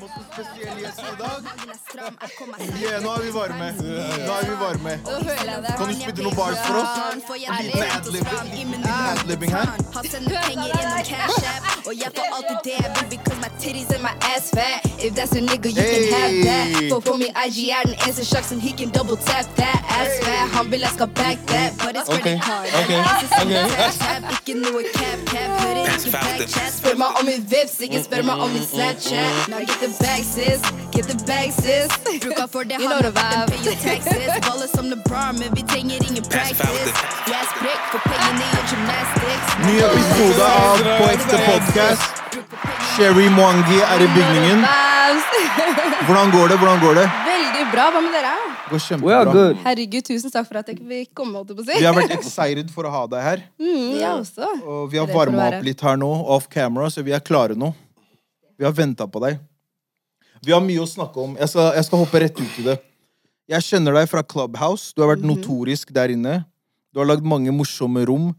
med oss en spesiell gjest i dag. Yeah, nå er vi varme. Nå er vi varme. Kan du spytte noen bars for oss? En liten adlibbing her. Han sender penger gjennom Cash App Og jeg får alltid det jeg vil Because my titties and my ass fat. If that's a nigga you can have that. For For me, IG er den eneste sjaksen He can double tap that. Ass fat Han vil jeg skal back that. But it's pretty credit card okay, Eneste som ok. Cash App. Ikke noe cap cap hører it ikke fact. back chat. Spør meg om min Vips Ikke spør meg om min Snapchat the bag sis Get the bag sis Bruker for det han the vibe. Pay your taxes Baller som LeBron Men vi trenger ingen practice er for pengene i gymnastics Ny episode av På ekte podcast. Sherry Mwangi er i bygningen. Hvordan går det? Hvordan går det? Veldig bra. Hva med dere? Det går kjempebra. Herregud, tusen takk for at jeg fikk komme. holdt på å si. Vi har vært excited for å ha deg her. Mm, jeg også. Og vi har varma opp litt her nå, off camera, så vi er klare nå. Vi har venta på deg. Vi har mye å snakke om. Jeg skal, jeg skal hoppe rett ut i det. Jeg kjenner deg fra Clubhouse. Du har vært notorisk der inne. Du har lagd mange morsomme rom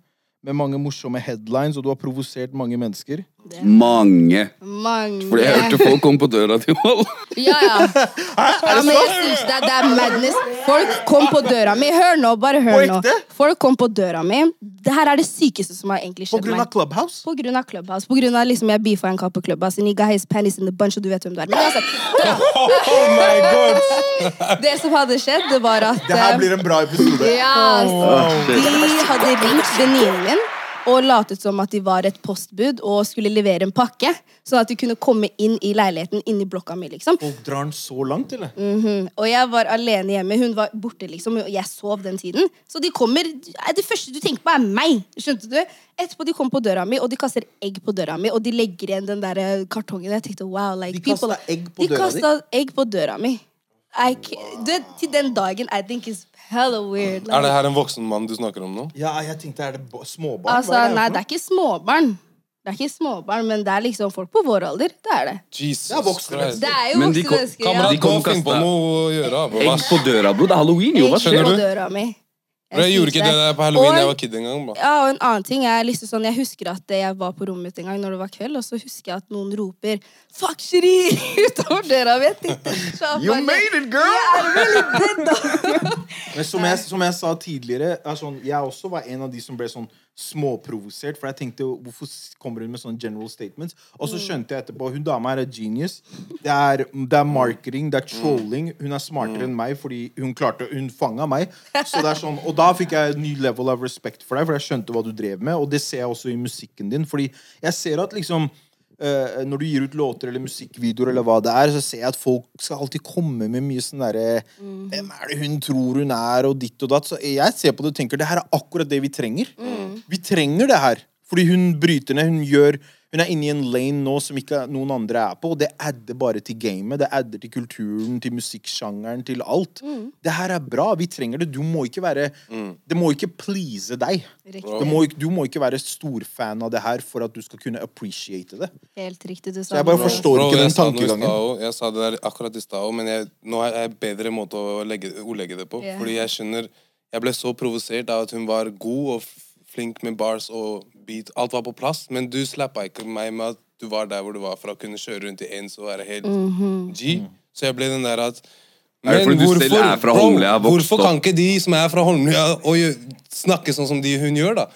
med mange morsomme headlines, og du har provosert mange mennesker. Mange. Mange. Fordi jeg hørte folk komme på døra til Wall. Ja, ja. ja men jeg synes det, det er madness. Folk kom på døra mi. Hør nå, bare hør nå. Folk kom på døra mi. Det her er det sykeste som har egentlig På grunn av. Clubhouse. På grunn av Clubhouse. På grunn av liksom jeg beefa en kar på Clubhouse. And he got his pennies in the bunch, og du vet hvem du er. Men altså, Oh my god! det som hadde skjedd, det var at Det her eh, blir en bra episode. Ja, Oh, de hadde ringt venninnen min og latet som at de var et postbud og skulle levere en pakke. Sånn at de kunne komme inn i leiligheten, inn i blokka mi. liksom. Folk drar den så langt, eller? Mhm. Og jeg var alene hjemme. Hun var borte, liksom, og jeg sov den tiden. Så de kommer Det første du tenker på, er meg. Skjønte du? Etterpå de kommer på døra mi, og de kaster egg på døra mi. Og de legger igjen den der eh, kartongen. Jeg tenkte, wow, like, De kasta egg på de døra di? kastet egg på døra mi. I du, til den dagen I think is hella weird. Er det her en voksen mann du snakker om nå? Ja, jeg tenkte, er det småbarn? Altså, er nei, det er ikke småbarn. Det er ikke småbarn, men det er liksom folk på vår alder. Det er det. Jesus Det er voksne mennesker. Det er Men de kom- mennesker. Ja. Kamerat, kom finn på noe å gjøre. bro. Egg på døra, bro. Det er halloween, jo. Hva Egg på døra mi. Jeg, Jeg gjorde ikke det der på halloween Og- da jeg var kid engang. bro. Ja, og en annen ting er liksom sånn, Jeg husker at jeg var på rommet mitt en gang når det var kveld, og så husker jeg at noen roper 'fuck shitty' utover døra Vet ikke. You made it, girl! Jeg er really dead, da. Men som jeg, som jeg sa tidligere, er sånn, jeg også var en av de som ble sånn småprovosert. For jeg tenkte hvorfor kommer hun med sånne general statements? Og så skjønte jeg etterpå hun dama er et genius. Det er, det er marketing, det er trolling. Hun er smartere enn meg fordi hun klarte Hun fanga meg. Så det er sånn, og da fikk jeg en ny level of respect for deg, for jeg skjønte hva du drev med. Og det ser jeg også i musikken din. Fordi jeg ser at liksom eh, når du gir ut låter eller musikkvideoer, eller hva det er, så ser jeg at folk skal alltid komme med mye sånn derre Hvem er det hun tror hun er, og ditt og datt. Så jeg ser på det og tenker det her er akkurat det vi trenger. Vi trenger det her. Fordi hun bryter ned. Hun gjør Hun er inne i en lane nå som ikke noen andre er på, og det adder bare til gamet. Det adder til kulturen, til musikksjangeren, til alt. Det her er bra. Vi trenger det. Du må ikke være Det må ikke please deg. Du må, du må ikke være storfan av det her for at du skal kunne appreciate det. Helt riktig, du sa Så jeg bare forstår Bro, ikke den tankegangen. stad. Jeg sa det der akkurat i stad òg, men jeg, nå er jeg bedre måte å legge, ordlegge det på. Yeah. Fordi jeg skjønner Jeg ble så provosert av at hun var god og flink med bars og beat. Alt var på plass, men du slappa ikke meg med at du var der hvor du var, for å kunne kjøre rundt i ens og være helt Mhm. G. Så jeg ble den der at men er fra bro, Holmlia, hvorfor kan ikke de som er fra Holmlia, og snakke sånn som de hun gjør, da?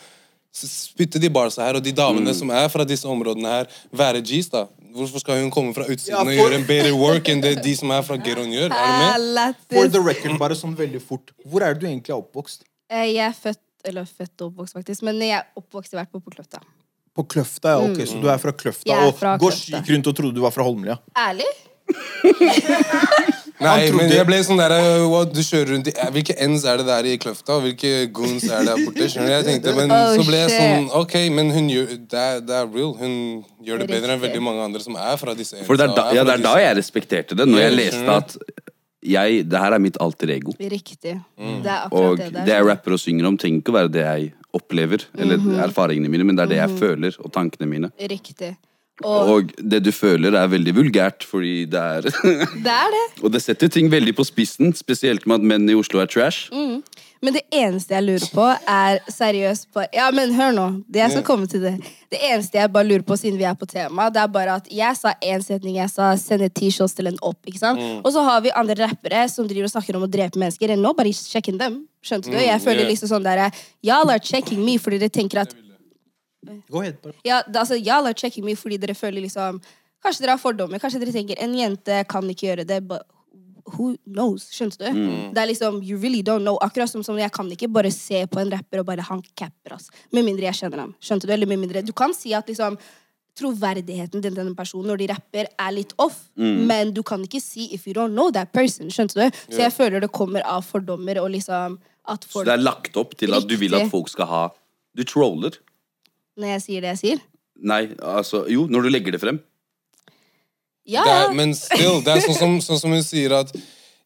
Spytte de barsa her, og de damene Mm. som er fra disse områdene her, være G's, da? Hvorfor skal hun komme fra utsiden Ja, og gjøre en bedre work enn det de som er fra Geron gjør? Er du med? For the record, bare sånn veldig fort. Hvor er du egentlig oppvokst? Eh, Jeg er født eller født og oppvokst, faktisk. Men jeg er oppvokst i hvert fall på Kløfta. På Kløfta, ja. Ok, så du er fra Kløfta. Jeg er Og fra Gårds Kløfta. gikk rundt og trodde du var fra Holmlia. Ærlig? Nei, men jeg ble sånn der Du kjører rundt i eh, Hvilke ends er det der i Kløfta? Og hvilke goons er det der borte? Skjønner du? Jeg tenkte, men Oh, så ble jeg sånn Ok, men hun gjør det er, det er real. Hun gjør det bedre enn veldig mange andre som er fra disse For det er, da, ja, det er da jeg respekterte det. Når jeg leste at jeg, det her er mitt alter ego. Riktig. Mm. Det er akkurat Og det det der. jeg rapper og synger om, trenger ikke å være det jeg opplever, eller erfaringene mine, men det er det jeg føler, og tankene mine. Riktig. Og Og det du føler, er veldig vulgært, fordi det er det er det. Og det setter ting veldig på spissen, spesielt med at menn i Oslo er trash. Men det eneste jeg lurer på, er seriøst bare Ja, men hør nå. Det jeg skal Ja. komme til det. Det eneste jeg bare lurer på, siden vi er på tema, det er bare at jeg sa én setning. Jeg sa 'sende T-shots til en opp'. ikke sant? Mm. Og så har vi andre rappere som driver og snakker om å drepe mennesker. And nobody's checking them. Skjønte du? Jeg føler liksom sånn der Y'all are checking me fordi dere tenker at Gå ahead, bare. ja, altså, Y'all are checking me fordi dere føler liksom Kanskje dere har fordommer. Kanskje dere tenker en jente kan ikke gjøre det. But who knows? Skjønte du? Det er liksom, you really don't know. Akkurat som, som jeg kan ikke bare se på en rapper og bare han capper, ass. Med mindre jeg kjenner ham. Skjønte du? Eller med mindre Du kan si at liksom troverdigheten til denne personen når de rapper, er litt off. Men du kan ikke si if you don't know that person. Skjønte du? Så jeg føler det kommer av fordommer og liksom at Så det er lagt opp til at du vil at folk skal ha Du troller. Når jeg sier det jeg sier. Nei, altså Jo, når du legger det frem. Ja, Det er, men still, det er sånn som, sånn som hun sier at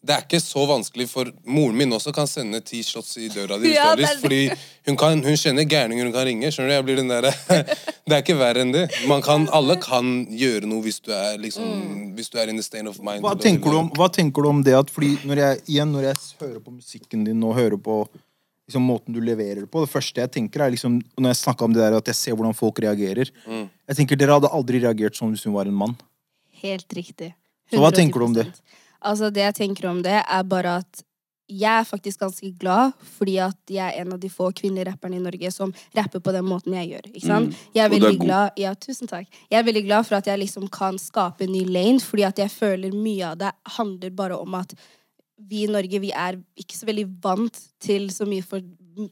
det er ikke så vanskelig, for moren min også kan sende ti shots i døra di. Ja, lyst, fordi hun, kan, hun kjenner gærninger hun kan ringe. skjønner du? Jeg blir den der, Det er ikke verre enn det. Man kan, alle kan gjøre noe hvis du er liksom, Mm. hvis du er in the state of mind. Hva tenker, du om, hva tenker du om det at fordi når jeg, igjen, når jeg hører på musikken din og hører på liksom, måten du leverer det på, det første jeg tenker er liksom, Når jeg snakka om det der at jeg ser hvordan folk reagerer Jeg tenker Dere hadde aldri reagert sånn hvis hun var en mann. Helt riktig. Så hva tenker du om det? Altså, det jeg tenker om det, er bare at jeg er faktisk ganske glad fordi at jeg er en av de få kvinnelige rapperne i Norge som rapper på den måten jeg gjør. ikke sant? Jeg er Mm. Jeg er veldig er glad Ja, tusen takk. Jeg er veldig glad for at jeg liksom kan skape en ny lane, fordi at jeg føler mye av det handler bare om at vi i Norge vi er ikke så veldig vant til så mye, for,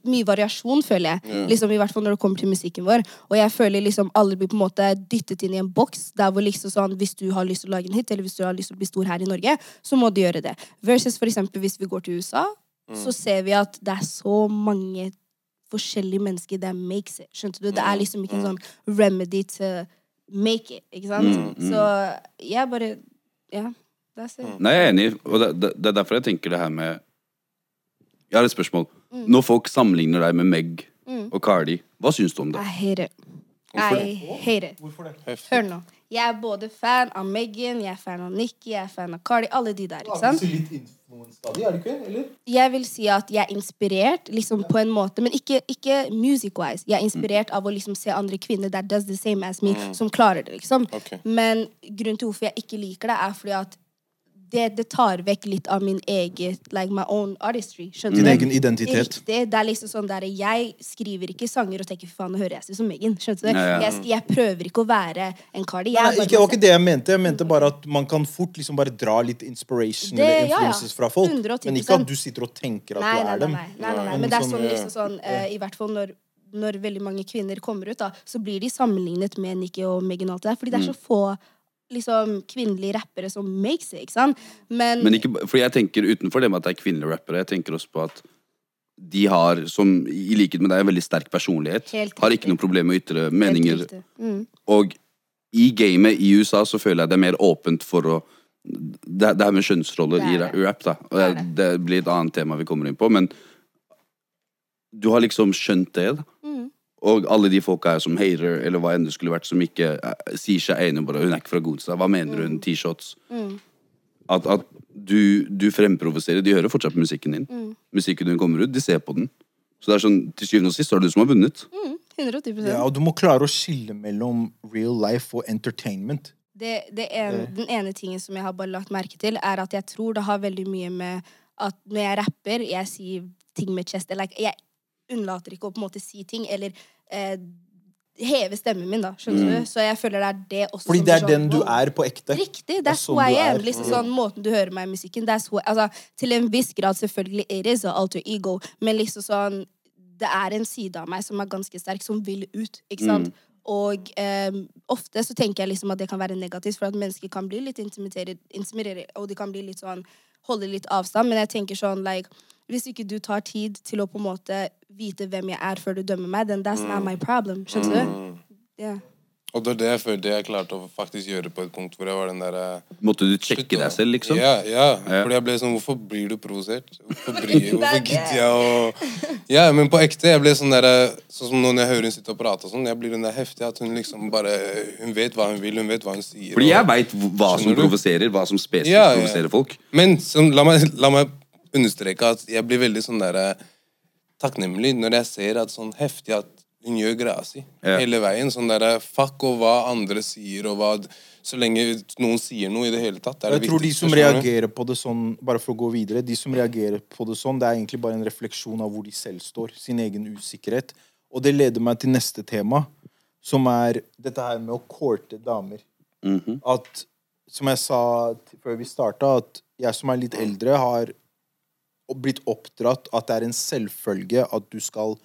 mye variasjon, føler jeg. Liksom, I hvert fall når det kommer til musikken vår. Og jeg føler liksom alle blir på en måte dyttet inn i en boks der hvor liksom sånn hvis du har lyst til å lage en hit, eller hvis du har lyst til å bli stor her i Norge, så må du gjøre det. Versus for eksempel hvis vi går til USA, så ser vi at det er så mange forskjellige mennesker that makes it. Skjønte du? Det er liksom ikke en sånn remedy to make it, ikke sant? Så jeg bare Ja, that's it. Nei, jeg er enig, og det, det, det er derfor jeg tenker det her med Jeg har et spørsmål. Mm. Når folk sammenligner deg med Meg og Cardi, hva syns du om det? Jeg hater det. Hvorfor det? it. Hør nå. Jeg er både fan av Megan, jeg er fan av Nikki, jeg er fan av Cardi. Alle de der. ikke sant? litt influensed er du ikke? Eller? Jeg vil si at jeg er inspirert liksom på en måte, men ikke, ikke music-wise. Jeg er inspirert av å liksom se andre kvinner that does the same as me, som klarer det. liksom. Okay. Men grunnen til hvorfor jeg ikke liker det, er fordi at det, det tar vekk litt av min eget like my own artistry. Skjønner Din du? egen identitet. Riktig. Det er liksom sånn der, Jeg skriver ikke sanger og tenker fy faen, nå hører jeg seg som Megan. Skjønner du? Ja, ja. Jeg, jeg prøver ikke å være en Cardi. Jeg Nei, ikke, det var meg ikke det jeg mente. Jeg mente bare at man kan fort liksom bare dra litt inspiration Det- eller ja, ja. influences fra folk. 110%. Men ikke at du sitter og tenker at Nei, du er nei, dem. nei, nei, nei, nei. Men Men det er sånn, sånn, eh, liksom sånn uh, I hvert fall når, når veldig mange kvinner kommer ut, da, så blir de sammenlignet med Nikki og Megan. alt det der, Fordi det er så Mm. få liksom, kvinnelige rappere som makes it. ikke sant? Men, Men ikke, fordi jeg tenker utenfor det med at det er kvinnelige rappere, jeg tenker også på at de har, som i likhet med deg, en veldig sterk personlighet. Har ikke noe problem med å ytre meninger. Mm. Og i gamet i USA så føler jeg det er mer åpent for å Det, det her med kjønnsroller er i rap, da. Det, det blir et annet tema vi kommer inn på, men du har liksom skjønt det, da. Mm. Og alle de folka her som hater, eller hva enn det skulle vært, som ikke eh, sier seg enig bare Hun er ikke fra Godstad. Hva mener hun? Mm. T-shots? At, at du, du fremprovoserer. De hører fortsatt på musikken din. Mm. Musikken din kommer ut, de ser på den. Så det er sånn, til syvende og sist er det du som har vunnet. Mm, 110 Ja, og du må klare å skille mellom real life og entertainment. det, det en, Den ene tingen som jeg har bare lagt merke til, er at jeg tror det har veldig mye med at når jeg rapper, jeg sier ting med chest eller, Jeg unnlater ikke å på en måte si ting, eller eh, heve stemmen min, da. Skjønner du? Så jeg føler det er det også Fordi det er sånn, den du er på ekte. Riktig. That's sånn who I am. Liksom sånn, måten du hører meg i musikken who, altså, Til en viss grad, selvfølgelig, it is a alter ego, men liksom sånn Det er en side av meg som er ganske sterk, som vil ut. Ikke sant? Og eh, ofte så tenker jeg liksom at det kan være negativt, for at mennesker kan bli litt intimidert og de kan bli litt sånn holde litt avstand. Men jeg tenker sånn like hvis ikke du tar tid til å på en måte vite hvem jeg er før du dømmer meg, then that's not my problem. Skjønner du? Ja. Og det er det jeg følte jeg klarte å faktisk gjøre på et punkt hvor jeg var den derre Måtte du sjekke deg selv, liksom? Ja, ja. Ja. Fordi jeg ble sånn Hvorfor blir du provosert? Hvorfor, blir, hvorfor gidder jeg å Ja, men på ekte. Jeg ble sånn derre Sånn som når jeg hører hun sitte og prate og sånn. Jeg blir den der heftige at hun liksom bare Hun vet hva hun vil, hun vet hva hun sier. Fordi jeg veit hva som provoserer, hva som spesifikt Ja, ja. provoserer folk. Men sånn, la, meg, la meg understreke at jeg blir veldig sånn der, takknemlig når jeg ser at sånn heftig at hun gjør greia si Ja. hele veien. Sånn der, Fuck og hva andre sier, og hva Så lenge noen sier noe i det hele tatt, det er Jeg tror de som reagerer på det sånn, bare for å gå videre, de som reagerer på det sånn, det er egentlig bare en refleksjon av hvor de selv står. Sin egen usikkerhet. Og det leder meg til neste tema, som er dette her med å courte damer. Mhm. At, som jeg sa før vi starta, at jeg som er litt eldre, har blitt oppdratt at det er en selvfølge at du skal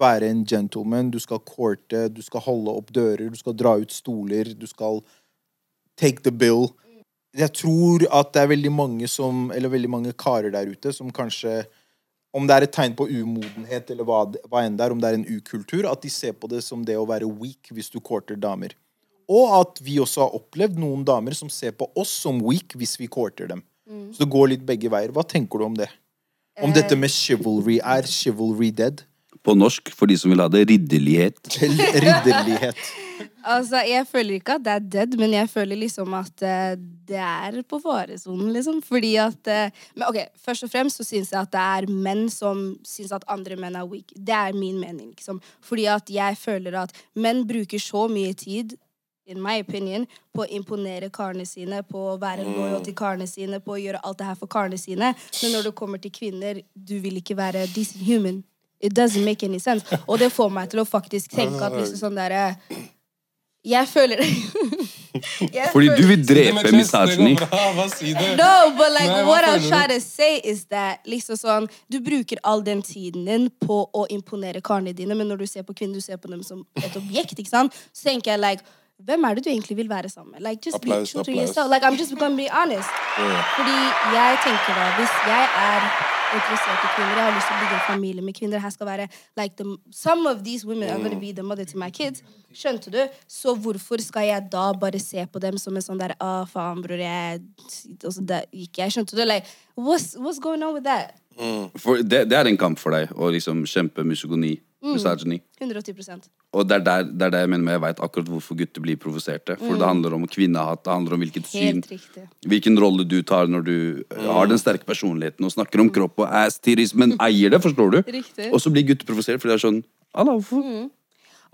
være en gentleman, du skal courte, du skal holde opp dører, du skal dra ut stoler, du skal take the bill. Jeg tror at det er veldig mange som, eller veldig mange karer der ute som kanskje om det er et tegn på umodenhet, eller hva, hva enn det er, om det er en ukultur, at de ser på det som det å være weak hvis du courter damer. Og at vi også har opplevd noen damer som ser på oss som weak hvis vi courter dem. Så det går litt begge veier. Hva tenker du om det? Om dette med chivalry. Er chivalry dead? På norsk, for de som vil ha det, ridderlighet. Ridderlighet? Altså, Jeg føler ikke at det er dead, men jeg føler liksom at uh, det er på faresonen, liksom. Fordi at uh, Men ok, først og fremst så syns jeg at det er menn som syns at andre menn er weak. Det er min mening, liksom. Fordi at jeg føler at menn bruker så mye tid in my opinion, på å imponere karene sine, på å være lojal til karene sine, på å gjøre alt det her for karene sine. Men når det kommer til kvinner, du vil ikke være decent human. It doesn't make any sense. Og det får meg til å faktisk tenke at liksom sånn derre Jeg føler Jeg Fordi føler- du vil drepe det du? No, but like Nei, what I'm trying to say is that liksom sånn Du bruker all den tiden din på å imponere karene dine, men når du ser på kvinner, du ser på dem som et objekt, ikke sant? Så tenker jeg like hvem er det du egentlig vil være sammen med? Like, just be Applaus, to applaus. yourself. Like, I'm just gonna be honest. Fordi jeg tenker da, hvis jeg er interessert i kvinner, jeg har lyst til å bygge en familie med kvinner, her skal være like the, Some of these women are gonna be the mother to my kids. Skjønte du? Så hvorfor skal jeg da bare se på dem som en sånn der Å, faen, bror, jeg Og så der gikk jeg. Skjønte du? Like, what's, what's going on with that? For det, det er en kamp for deg å liksom kjempe misogoni. Misogyny. 110 Og det er der, det er der jeg mener med jeg vet akkurat hvorfor gutter blir provoserte. For det handler om kvinnehat, det handler om hvilket syn riktig. Hvilken rolle du tar når du mm. har den sterke personligheten og snakker om kropp og ass tiris, men eier det, forstår du? Riktig. Og så blir gutter provosert for det er sånn Alla, hvorfor?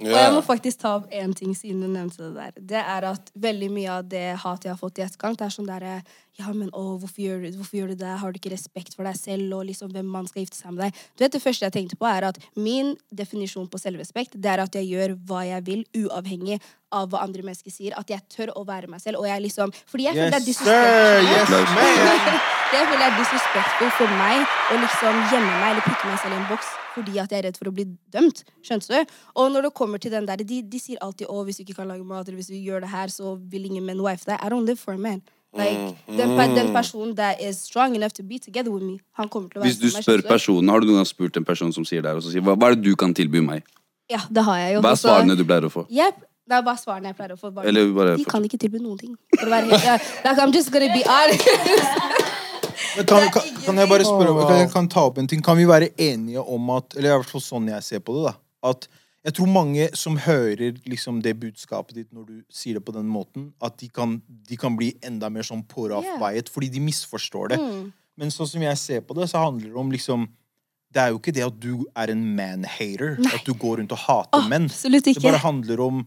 Og jeg må faktisk ta opp én ting siden du nevnte det der. Det er at veldig mye av det hatet jeg har fått i etterkant, det er sånn derre Ja, men å, hvorfor gjør, du, hvorfor gjør du det? Har du ikke respekt for deg selv og liksom hvem man skal gifte seg med deg? Du vet, Det første jeg tenkte på, er at min definisjon på selvrespekt, det er at jeg gjør hva jeg vil, uavhengig av hva andre mennesker sier. At jeg tør å være meg selv. Og jeg liksom Fordi jeg føler det er disrespektfullt. Yes! Jeg føler det er disrespectful for meg å liksom gjemme meg eller putte meg selv i en boks fordi at jeg er redd for å bli dømt. Skjønte du? Og når det kommer til den der, de, de sier alltid å, hvis du ikke kan lage mat, eller hvis du gjør det her, så vil ingen menn wife deg. I don't live for a man. Like, den, pe- den personen that is strong enough to be together with me, han kommer til å være Hvis du spør personen, Har du noen gang spurt en person som sier det her, og så sier hva, hva er det du kan tilby meg? Ja, det har jeg jo. Hva er svarene du pleier å få? Yep. Det er bare svarene jeg pleier å få. Bare, Eller bare de kan ikke tilby noen ting. For å være helt, ja, like, I'm just gonna be honest. Men kan, kan, kan jeg bare spørre kan jeg kan ta opp en ting? Kan vi være enige om at Eller i hvert fall sånn jeg ser på det, da. At jeg tror mange som hører liksom det budskapet ditt når du sier det på den måten, at de kan, de kan bli enda mer sånn off Yeah. by it, fordi de misforstår det. Mm. Men sånn som jeg ser på det, så handler det om liksom Det er jo ikke det at du er en man-hater. At du går rundt og hater menn. Absolutt Det bare handler om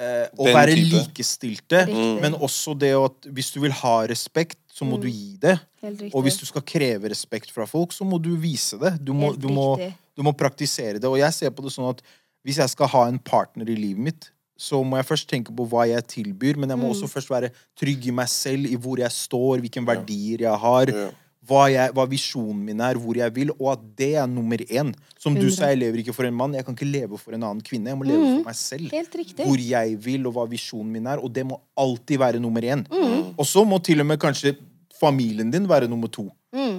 eh, å Den være type. likestilte, mm. men også det at hvis du vil ha respekt, så må du gi det. Og hvis du skal kreve respekt fra folk, så må du vise det. Du må, du må, du må praktisere det. Og jeg ser på det sånn at hvis jeg skal ha en partner i livet mitt, så må jeg først tenke på hva jeg tilbyr, men jeg må Mm. også først være trygg i meg selv, i hvor jeg står, hvilke verdier jeg har, Ja. hva, jeg, hva visjonen min er, hvor jeg vil, og at det er nummer én. Som du sa, jeg lever ikke for en mann, jeg kan ikke leve for en annen kvinne. Jeg må leve for meg selv Mm. Hvor jeg vil, og hva visjonen min er. Og det må alltid være nummer én. Mm. Og så må til og med kanskje familien din være nummer to.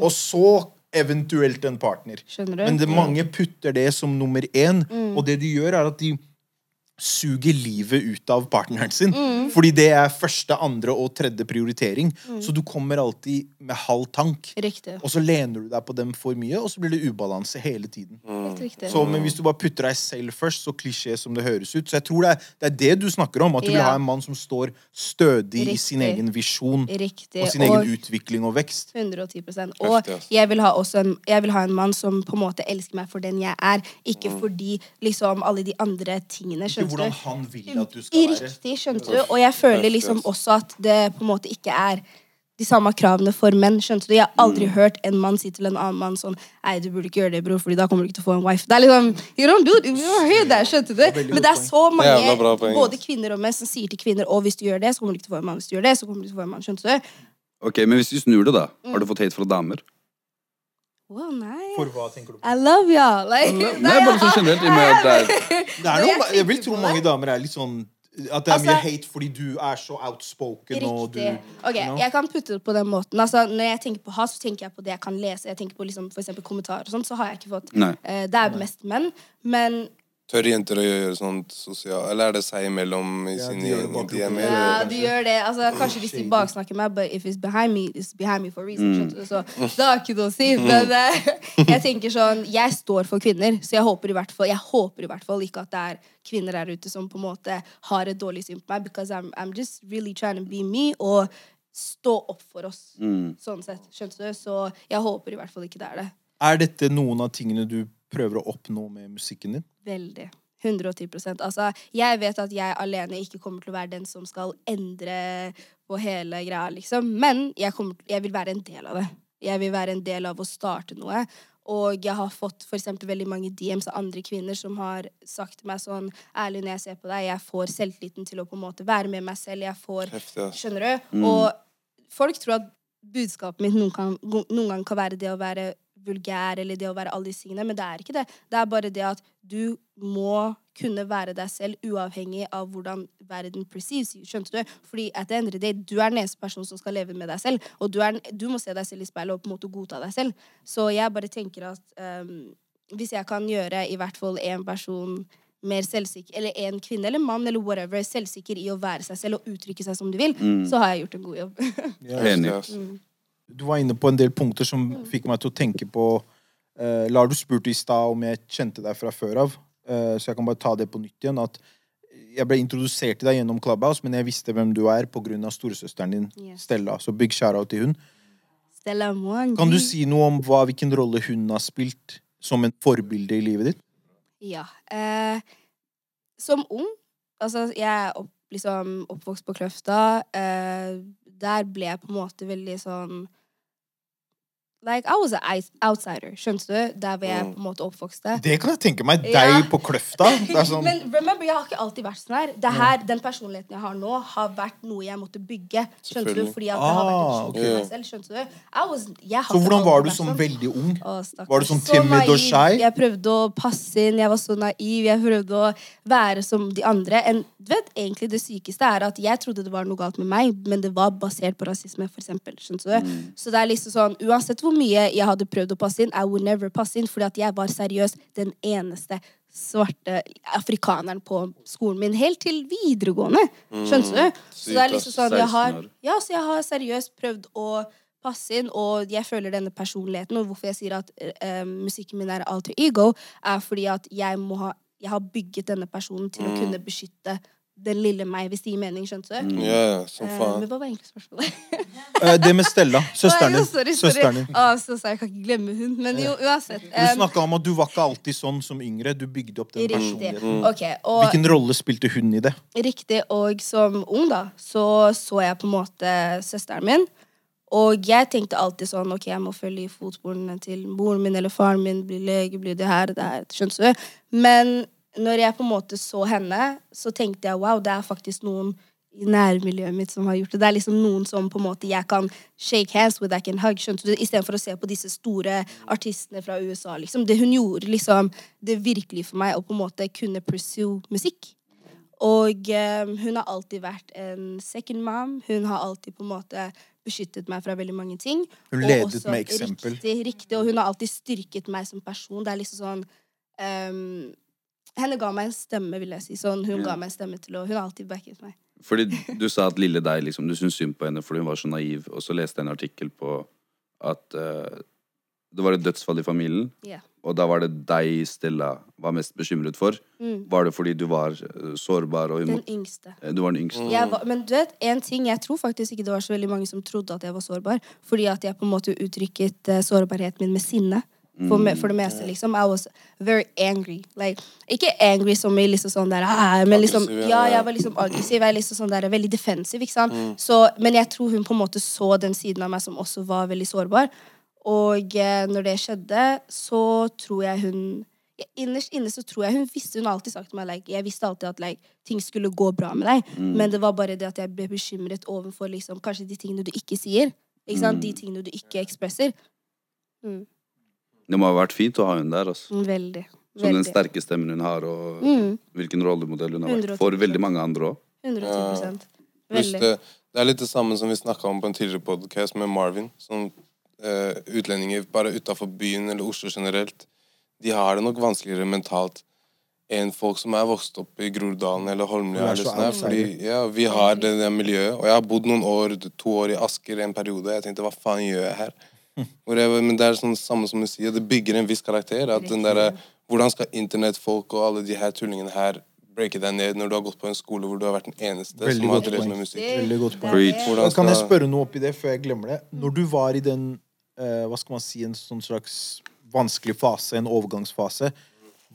Og så eventuelt en partner. Mm. Men det, mange putter det som nummer én, Mm. og det de gjør, er at de suger livet ut av partneren sin. Mm. Fordi det er første, andre og tredje prioritering. Så du kommer alltid med halv tank. Riktig. Og så lener du deg på dem for mye, og så blir det ubalanse hele tiden. Mm. Så, men hvis du bare putter deg selv først, så klisjé som det høres ut. Så jeg tror det er det, er det du snakker om. At du vil ha en mann som står stødig i sin egen visjon Riktig. og sin egen utvikling og vekst. 110 Og jeg vil, ha også en, jeg vil ha en mann som på en måte elsker meg for den jeg er, ikke fordi liksom alle de andre tingene. Skjønner hvordan han vil at du skal være. Riktig, skjønte du? Og jeg føler liksom også at det på en måte ikke er de samme kravene for menn. skjønte du? Jeg har aldri Mm. hørt en mann si til en annen mann sånn Nei, du burde ikke gjøre det, bror, Fordi da kommer du ikke til å få en wife. Det er liksom You don't do it. You don't hear that, skjønte du? Men det er så mange, både kvinner og menn, som sier til kvinner Og hvis du gjør det, så kommer du ikke til å få en mann. Hvis du gjør det, så kommer du ikke til å få en mann. Skjønte du? Ok, Men hvis du snur det, da. Mm. Har du fått hate fra damer? Wow, nei. For hva tenker du på? I love y'all. Like, Nei, bare sånn generelt. i og med at det er Det er noe, jeg vil tro mange damer er litt sånn At det er mye Altså- hate fordi du er så outspoken og du Riktig. Ok, you know? Jeg kan putte det på den måten. Altså, når jeg tenker på hat, så tenker jeg på det jeg kan lese. Jeg tenker på liksom, for kommentarer og sånt, så har jeg ikke fått Nei. eh, Det er mest menn. Men Tør jenter å gjøre sånt sosialt Eller er det seg imellom i Ja, sine DM? ja, de gjør det. Altså, kanskje hvis de baksnakker meg, but if it's behind me, it's behind me for a reason. du? Så det har ikke noe å si. Men eh, jeg tenker sånn Jeg står for kvinner, så jeg håper i hvert fall Jeg håper i hvert fall ikke at det er kvinner der ute som på en måte har et dårlig syn på meg, because I'm, I'm just really trying to be me og stå opp for oss. Sånn sett. Skjønte du? Så jeg håper i hvert fall ikke det er det. Er dette noen av tingene du prøver å oppnå med musikken din? Veldig. 110% Altså, jeg vet at jeg alene ikke kommer til å være den som skal endre på hele greia, liksom. Men jeg, kommer, jeg vil være en del av det. Jeg vil være en del av å starte noe. Og jeg har fått for eksempel veldig mange DMs av andre kvinner som har sagt til meg sånn Ærlig, når jeg ser på deg, jeg får selvtilliten til å på en måte være med meg selv. Jeg får Heftig. Skjønner du? Og folk tror at budskapet mitt noen, kan, noen gang kan være det å være vulgær eller det å være alle disse tingene, men det er ikke det. Det er bare det at du må kunne være deg selv uavhengig av hvordan verden perceives. Skjønte du? Fordi at the end of the day, du er den eneste personen som skal leve med deg selv, og du, er, du må se deg selv i speilet og på en måte godta deg selv. Så jeg bare tenker at um, hvis jeg kan gjøre i hvert fall en person mer selvsikker, eller en kvinne eller mann eller whatever, selvsikker i å være seg selv og uttrykke seg som de vil, så har jeg gjort en god jobb. Enig. yes. ass. Du var inne på en del punkter som fikk meg til å tenke på uh, Lar du spurte i stad om jeg kjente deg fra før av, uh, så jeg kan bare ta det på nytt igjen. At jeg ble introdusert til deg gjennom Clubhouse, men jeg visste hvem du er pga. storesøsteren din, Yes. Stella. Så big shout-out til hun. Stella Mwangi. Kan du si noe om hva, hvilken rolle hun har spilt som en forbilde i livet ditt? Ja. Eh, som ung Altså, jeg er opp, liksom, oppvokst på Kløfta. Eh, der ble jeg på en måte veldig sånn Like, I was an outsider, skjønte du? Der hvor jeg på en måte oppvokste. Det kan jeg tenke meg. Deg Ja. på Kløfta. Sånn, Men remember, jeg har ikke alltid vært sånn her. Det her, Den personligheten jeg har nå, har vært noe jeg måtte bygge. Skjønte du? Fordi at det har vært Ah, en ok. show til meg selv. Skjønte du? I was, jeg så hvordan var du som veldig ung? Å. Var du sånn Så timid og naiv. shy? Jeg prøvde å passe inn, jeg var så naiv. Jeg prøvde å være som de andre. En, du vet, egentlig Det sykeste er at jeg trodde det var noe galt med meg, men det var basert på rasisme, for eksempel. Skjønte du? Mm. Så det er liksom sånn, uansett hvor mye jeg hadde prøvd å passe inn, I would never passe inn, fordi at jeg var seriøst den eneste svarte afrikaneren på skolen min, helt til videregående. Skjønner du? Så det er liksom sånn, jeg har, ja, så jeg har seriøst prøvd å passe inn, og jeg føler denne personligheten, og hvorfor jeg sier at uh, musikken min er alter ego, er fordi at jeg må ha, jeg har bygget denne personen til å kunne beskytte den lille meg, hvis det gir mening, skjønte du? Ja, som Eh, faen. men hva var egentlig spørsmålet? Eh, Det med Stella. Søsteren din. sorry, sorry. Søsteren din. Å, så sa jeg kan ikke glemme hun, men jo, uansett. Du em, snakka om at du var ikke alltid sånn som yngre. Du bygde opp den Riktig. personligheten. Ok, og Hvilken rolle spilte hun i det? Riktig, og som ung da, så så jeg på en måte søsteren min. Og jeg tenkte alltid sånn, ok, jeg må følge i fotsporene til moren min eller faren min, bli lege, bli det her, det her, skjønner du? Men når jeg på en måte så henne, så tenkte jeg, wow, det er faktisk noen i nærmiljøet mitt som har gjort det. Det er liksom noen som på en måte jeg kan shake hands with, I can hug, skjønte du? Istedenfor å se på disse store artistene fra USA, liksom. Det hun gjorde, liksom, det virkelig for meg, å på en måte kunne pursue musikk. Og um, hun har alltid vært en second mom. Hun har alltid på en måte beskyttet meg fra veldig mange ting. Hun ledet også- med eksempel. Riktig, riktig, og hun har alltid styrket meg som person. Det er liksom sånn ehm, henne ga meg en stemme, vil jeg si. Sånn, hun ga meg en stemme til å Hun har alltid backet meg. Fordi du sa at lille deg, liksom, du syntes synd på henne fordi hun var så naiv, og så leste jeg en artikkel på at uh, det var et dødsfall i familien, yeah. og da var det deg Stella var mest bekymret for. Var det fordi du var eh, sårbar og imot... Den yngste. eh, Du var den yngste. Jeg var, men du vet, en ting, jeg tror faktisk ikke det var så veldig mange som trodde at jeg var sårbar. Fordi at jeg på en måte uttrykket sårbarheten min med sinne. For, me, for det meste, liksom. I was very angry. Like, ikke angry som i liksom sånn der ah, Men liksom, ja, jeg var liksom aggressiv. Jeg er liksom sånn der, veldig defensiv, ikke sant. Så, men jeg tror hun på en måte så den siden av meg som også var veldig sårbar. Og eh, når det skjedde, så tror jeg hun ja, Innerst inne så tror jeg hun visste Hun har alltid sagt til meg like, Jeg visste alltid at like, ting skulle gå bra med deg. Men det var bare det at jeg ble bekymret overfor liksom, kanskje de tingene du ikke sier. Ikke sant? De tingene du ikke ekspresser. Det må ha vært fint å ha henne der. Altså. Mm, Veldig. Som den sterke stemmen hun har, og Mm. hvilken rollemodell hun har vært for veldig mange andre òg. 110 Veldig. det, det er litt det samme som vi snakka om på en tidligere podcast med Marvin. Som eh, utlendinger bare utafor byen eller Oslo generelt. De har det nok vanskeligere mentalt enn folk som er vokst opp i Groruddalen eller Holmlia. Du Eller så sånn fordi ja, vi har det, det miljøet. Og jeg har bodd noen år, to år i Asker en periode. Jeg tenkte hva faen gjør jeg her? Hvor jeg, men det er sånn samme som du sier, det bygger en viss karakter. At den der, hvordan skal internettfolk og alle de her tullingene her breake deg ned når du har gått på en skole hvor du har vært den eneste Veldig som har drevet med musikk? Veldig godt poeng. Preach. Kan jeg spørre noe oppi det før jeg glemmer det? Når du var i den uh, hva skal man si, en sånn slags vanskelig fase, en overgangsfase,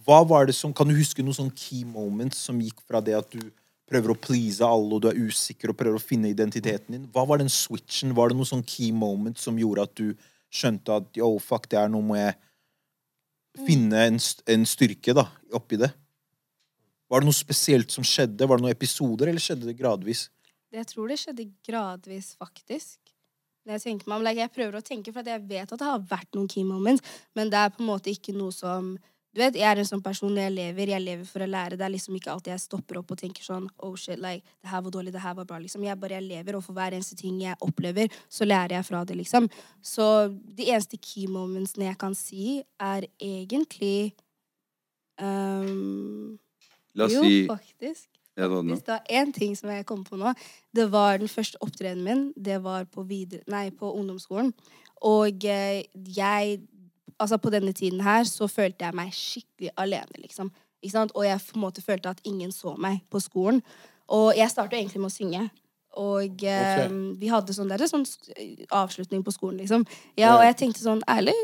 hva var det som, kan du huske noen sånn key moments som gikk fra det at du prøver å please alle, og du er usikker og prøver å finne identiteten din? Hva var den switchen? Var det noen sånn key moments som gjorde at du skjønte at yo, fuck, det er noe må jeg finne en, en styrke da, oppi det? Var det noe spesielt som skjedde? Var det noen episoder, eller skjedde det gradvis? Jeg tror det skjedde gradvis, faktisk. Når jeg, tenker meg om, like, jeg prøver å tenke, for jeg vet at det har vært noen key moments, men det er på en måte ikke noe som Du vet, Jeg er en sånn person når jeg lever, jeg lever for å lære. Det er liksom ikke alltid jeg stopper opp og tenker sånn Oh shit, like, det her var dårlig, det her var bra. liksom. Jeg bare jeg lever, og for hver eneste ting jeg opplever, så lærer jeg fra det, liksom. Så de eneste key momentsene jeg kan si, er egentlig um, La oss Jo, si faktisk. ja. Hvis det var én ting som jeg kom på nå, det var den første opptredenen min. Det var på, videre, nei, på ungdomsskolen. Og eh, jeg Altså, på denne tiden her så følte jeg meg skikkelig alene, liksom. Ikke sant? Og jeg på en måte følte at ingen så meg på skolen. Og jeg starta egentlig med å synge. Og eh, Ok. vi hadde sånn der, sånn avslutning på skolen, liksom. Ja, og jeg tenkte sånn, ærlig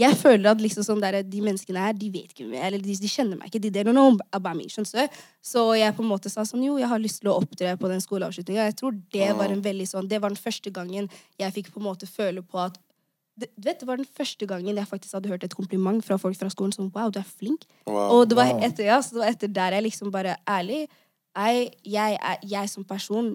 jeg føler at liksom sånn der, de menneskene her, de vet ikke hvem jeg er, eller de, de kjenner meg ikke. De don't know about me, skjønner du? Så jeg på en måte sa sånn, jo, jeg har lyst til å opptre på den skoleavslutninga. Jeg tror det var en veldig sånn, det var den første gangen jeg fikk på en måte føle på at du vet, det var den første gangen jeg faktisk hadde hørt et kompliment fra folk fra skolen som wow, du er flink. Wow. Og det var Wow. etter, ja, så det var etter der jeg liksom bare ærlig jeg, jeg, jeg, jeg som person,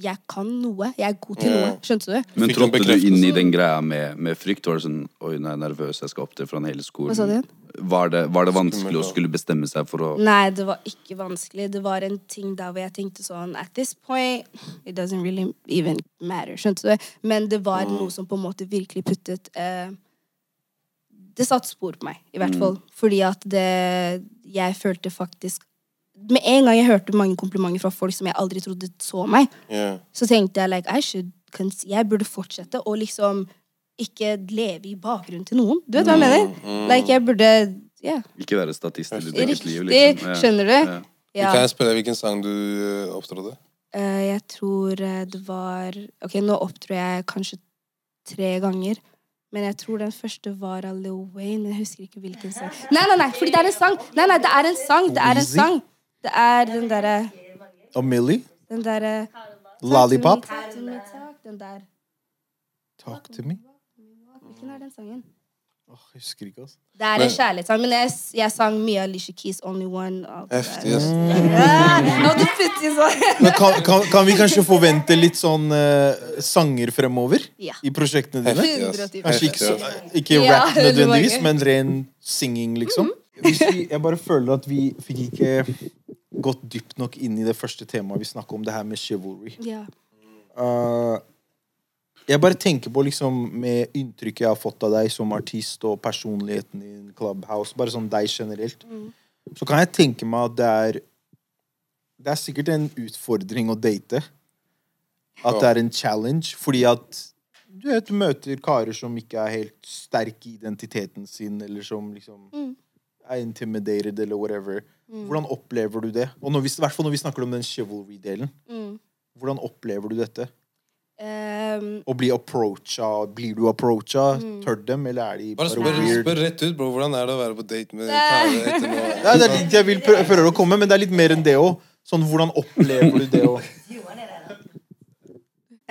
jeg kan noe. Jeg er god til noe. Skjønte du? Men trådte du inn i den greia med, med frykt? Var det sånn Oi, jeg nervøs, jeg skal opptre foran hele skolen. Hva sa du? Var det, var det vanskelig å skulle bestemme seg for å Nei, det var ikke vanskelig. Det var en ting der hvor jeg tenkte sånn At this point, it doesn't really even matter. Skjønte du? Men det var noe som på en måte virkelig puttet eh, Det satte spor på meg, i hvert fall. Fordi at det Jeg følte faktisk Med en gang jeg hørte mange komplimenter fra folk som jeg aldri trodde så meg, Yeah. så tenkte jeg like, I should, jeg burde fortsette å liksom ikke leve i bakgrunnen til noen. Du vet hva jeg mener? Like, jeg burde yeah. ikke være statist i ditt eget riktig. liv? Liksom. Ja. Skjønner du? Ja. Ja. Kan jeg spørre hvilken sang du uh, opptrådte? Uh, jeg tror eh, det var Ok, nå opptrår jeg kanskje tre ganger. Men jeg tror den første var av Lil Wayne. Jeg husker ikke hvilken sang. Nei, nei, nei, fordi det er en sang! Nei, nei, det er en sang! Det er en sang. Det er den derre Og Millie? Den derre Lollipop? Talk to me, talk, Den der. Talk to me? Hvilken er den sangen? Åh, jeg husker ikke, altså. Det er Men- en kjærlighetssang, men jeg, jeg sang mye av Alicia Keys' Only One. Heftig, ass. Men kan, kan, kan vi kanskje forvente litt sånn uh, sanger fremover? Ja. I prosjektene dine? Heftig, ass. Kanskje ikke, så, ikke Ja, rap nødvendigvis, men ren singing, liksom. Hvis vi, jeg bare føler at vi fikk ikke gått dypt nok inn i det første temaet vi snakket om, det her med chivalry. Yeah. Uh, jeg bare tenker på liksom med inntrykket jeg har fått av deg som artist og personligheten i Clubhouse, bare sånn deg generelt. så kan jeg tenke meg at det er Det er sikkert en utfordring å date. At det er en challenge, fordi at du vet, møter karer som ikke er helt sterke i identiteten sin, eller som liksom Mm. Er intimidated, eller whatever. Hvordan opplever du det? Og når vi, i hvert fall når vi snakker om den chivalry-delen. Mm. Hvordan opplever du dette? Um, Å bli approacha, Blir du approacha? Mm. Tør dem, eller er de Bare bare spør, weird? spør rett ut, bro. Hvordan er det å være på date med Kare etter noe? Det er dit jeg vil prø prøver å komme, men det er litt mer enn det òg. Sånn, hvordan opplever du det òg?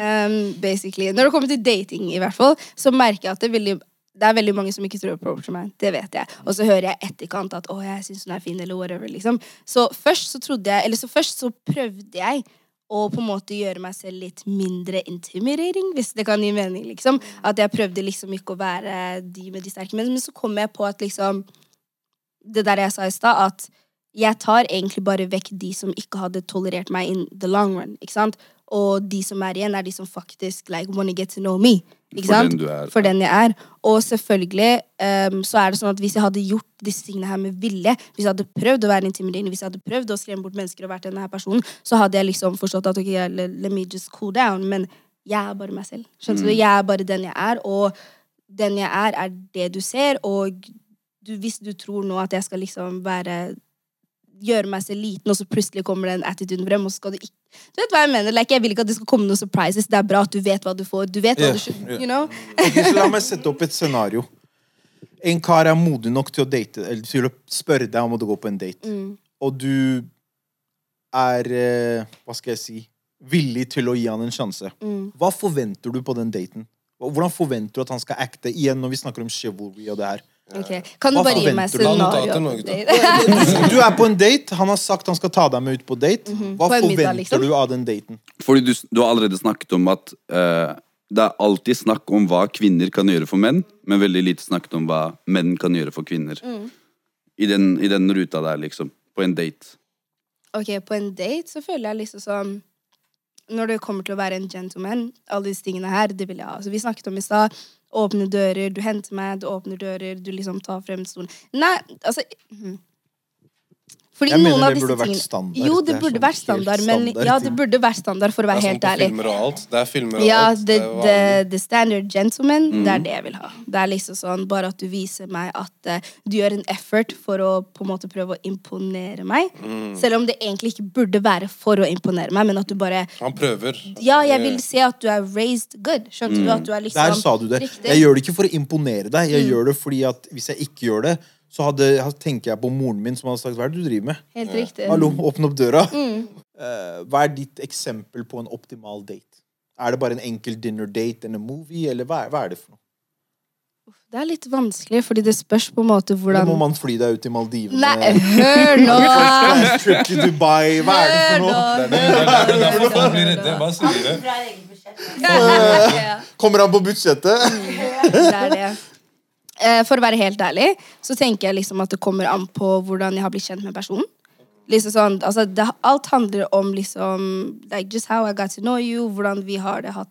Um, basically. Når det kommer til dating, i hvert fall, så merker jeg at det er veldig det er veldig mange som ikke tror approacher meg. Det vet jeg. Og så hører jeg etterkant at 'å, jeg syns hun er fin', eller whatever. liksom. Så først så jeg Eller så først så prøvde jeg å på en måte gjøre meg selv litt mindre intimidering, hvis det kan gi mening. liksom. At jeg prøvde liksom ikke å være de med de sterke. mennene. men så kom jeg på at liksom Det der jeg sa i stad, at jeg tar egentlig bare vekk de som ikke hadde tolerert meg in the long run. ikke sant? Og de som er igjen, er de som faktisk like, wanna get to know me. Ikke For sant? den du er. For den jeg er. Og selvfølgelig um, så er det sånn at hvis jeg hadde gjort disse tingene her med vilje, hvis jeg hadde prøvd å være intimiderende, hvis jeg hadde prøvd å skremme bort mennesker og vært denne her personen, så hadde jeg liksom forstått at ok, let, me just cool down. Men jeg er bare meg selv. Skjønner du? Jeg er bare den jeg er, og den jeg er, er det du ser, og du, hvis du tror nå at jeg skal liksom være Gjøre meg selv liten, og så plutselig kommer den attituden frem, og så skal du ikke Du vet hva jeg mener? Like, jeg vil ikke at det skal komme noen surprises. Det er bra at du vet hva du får. Du vet hva yeah, du skjønner, you know? okay, La meg sette opp et scenario. En kar er modig nok til å date Eller til å spørre deg om å gå på en date. Mm. Og du er eh, Hva skal jeg si villig til å gi han en sjanse. Mm. Hva forventer du på den daten? Hvordan forventer du at han skal acte? Igjen når vi snakker om chivalry og det her. Ok, Kan du Hva bare gi meg? Scenario? Du er på en date, han har sagt han skal ta deg med ut på date. Hva Mhm. På middag, forventer liksom? du av den daten? Fordi du, du har allerede snakket om at uh, det er alltid snakk om hva kvinner kan gjøre for menn, men veldig lite snakket om hva menn kan gjøre for kvinner. Mm. I, den, I den ruta der, liksom. På en date. Ok, på en date så føler jeg liksom sånn Når det kommer til å være en gentleman, alle disse tingene her, det vil jeg ha. Så vi snakket om i stad. Åpne dører, du henter meg, du åpner dører, du liksom tar frem stolen. Nei, altså mhm. Fordi Jeg mener av det disse burde vært standard. Jo, Det det burde sånn vært standard, men standard ja, det burde vært standard, for å være Det er sånn helt på ærlig. filmer og alt. Det er filmer og Ja, alt. the, er the, the standard gentleman, det Mm. er det jeg vil ha. Det er liksom sånn, Bare at du viser meg at uh, du gjør en effort for å på en måte prøve å imponere meg. Mm. Selv om det egentlig ikke burde være for å imponere meg, men at du bare Han prøver. Ja, jeg vil se at du er raised good. Skjønte du? At du er liksom Mm. Der sa du det. riktig. Jeg gjør det ikke for å imponere deg. Mm. Jeg gjør det fordi at hvis jeg ikke gjør det, så hadde, tenker jeg på moren min som hadde sagt Hva er det du driver med? Helt riktig. Hallo, åpne opp døra. Mm. Eh, hva er ditt eksempel på en optimal date? Er det bare en enkel dinner date eller en movie, eller hva er, hva er det for noe? Det er litt vanskelig, fordi det spørs på en måte Eller hvordan må man fly deg ut i Maldivene? Nei, hør nå! Trip til Dubai? Hva er det for noe? Det er er derfor folk blir redde. Bare si det. Fra eget Kommer han på budsjettet? Det er det. Eh, For å være helt ærlig, så tenker jeg liksom at det kommer an på hvordan jeg har blitt kjent med personen. Liksom sånn, altså det, alt handler om liksom like Just how I got to know you, hvordan vi har det hatt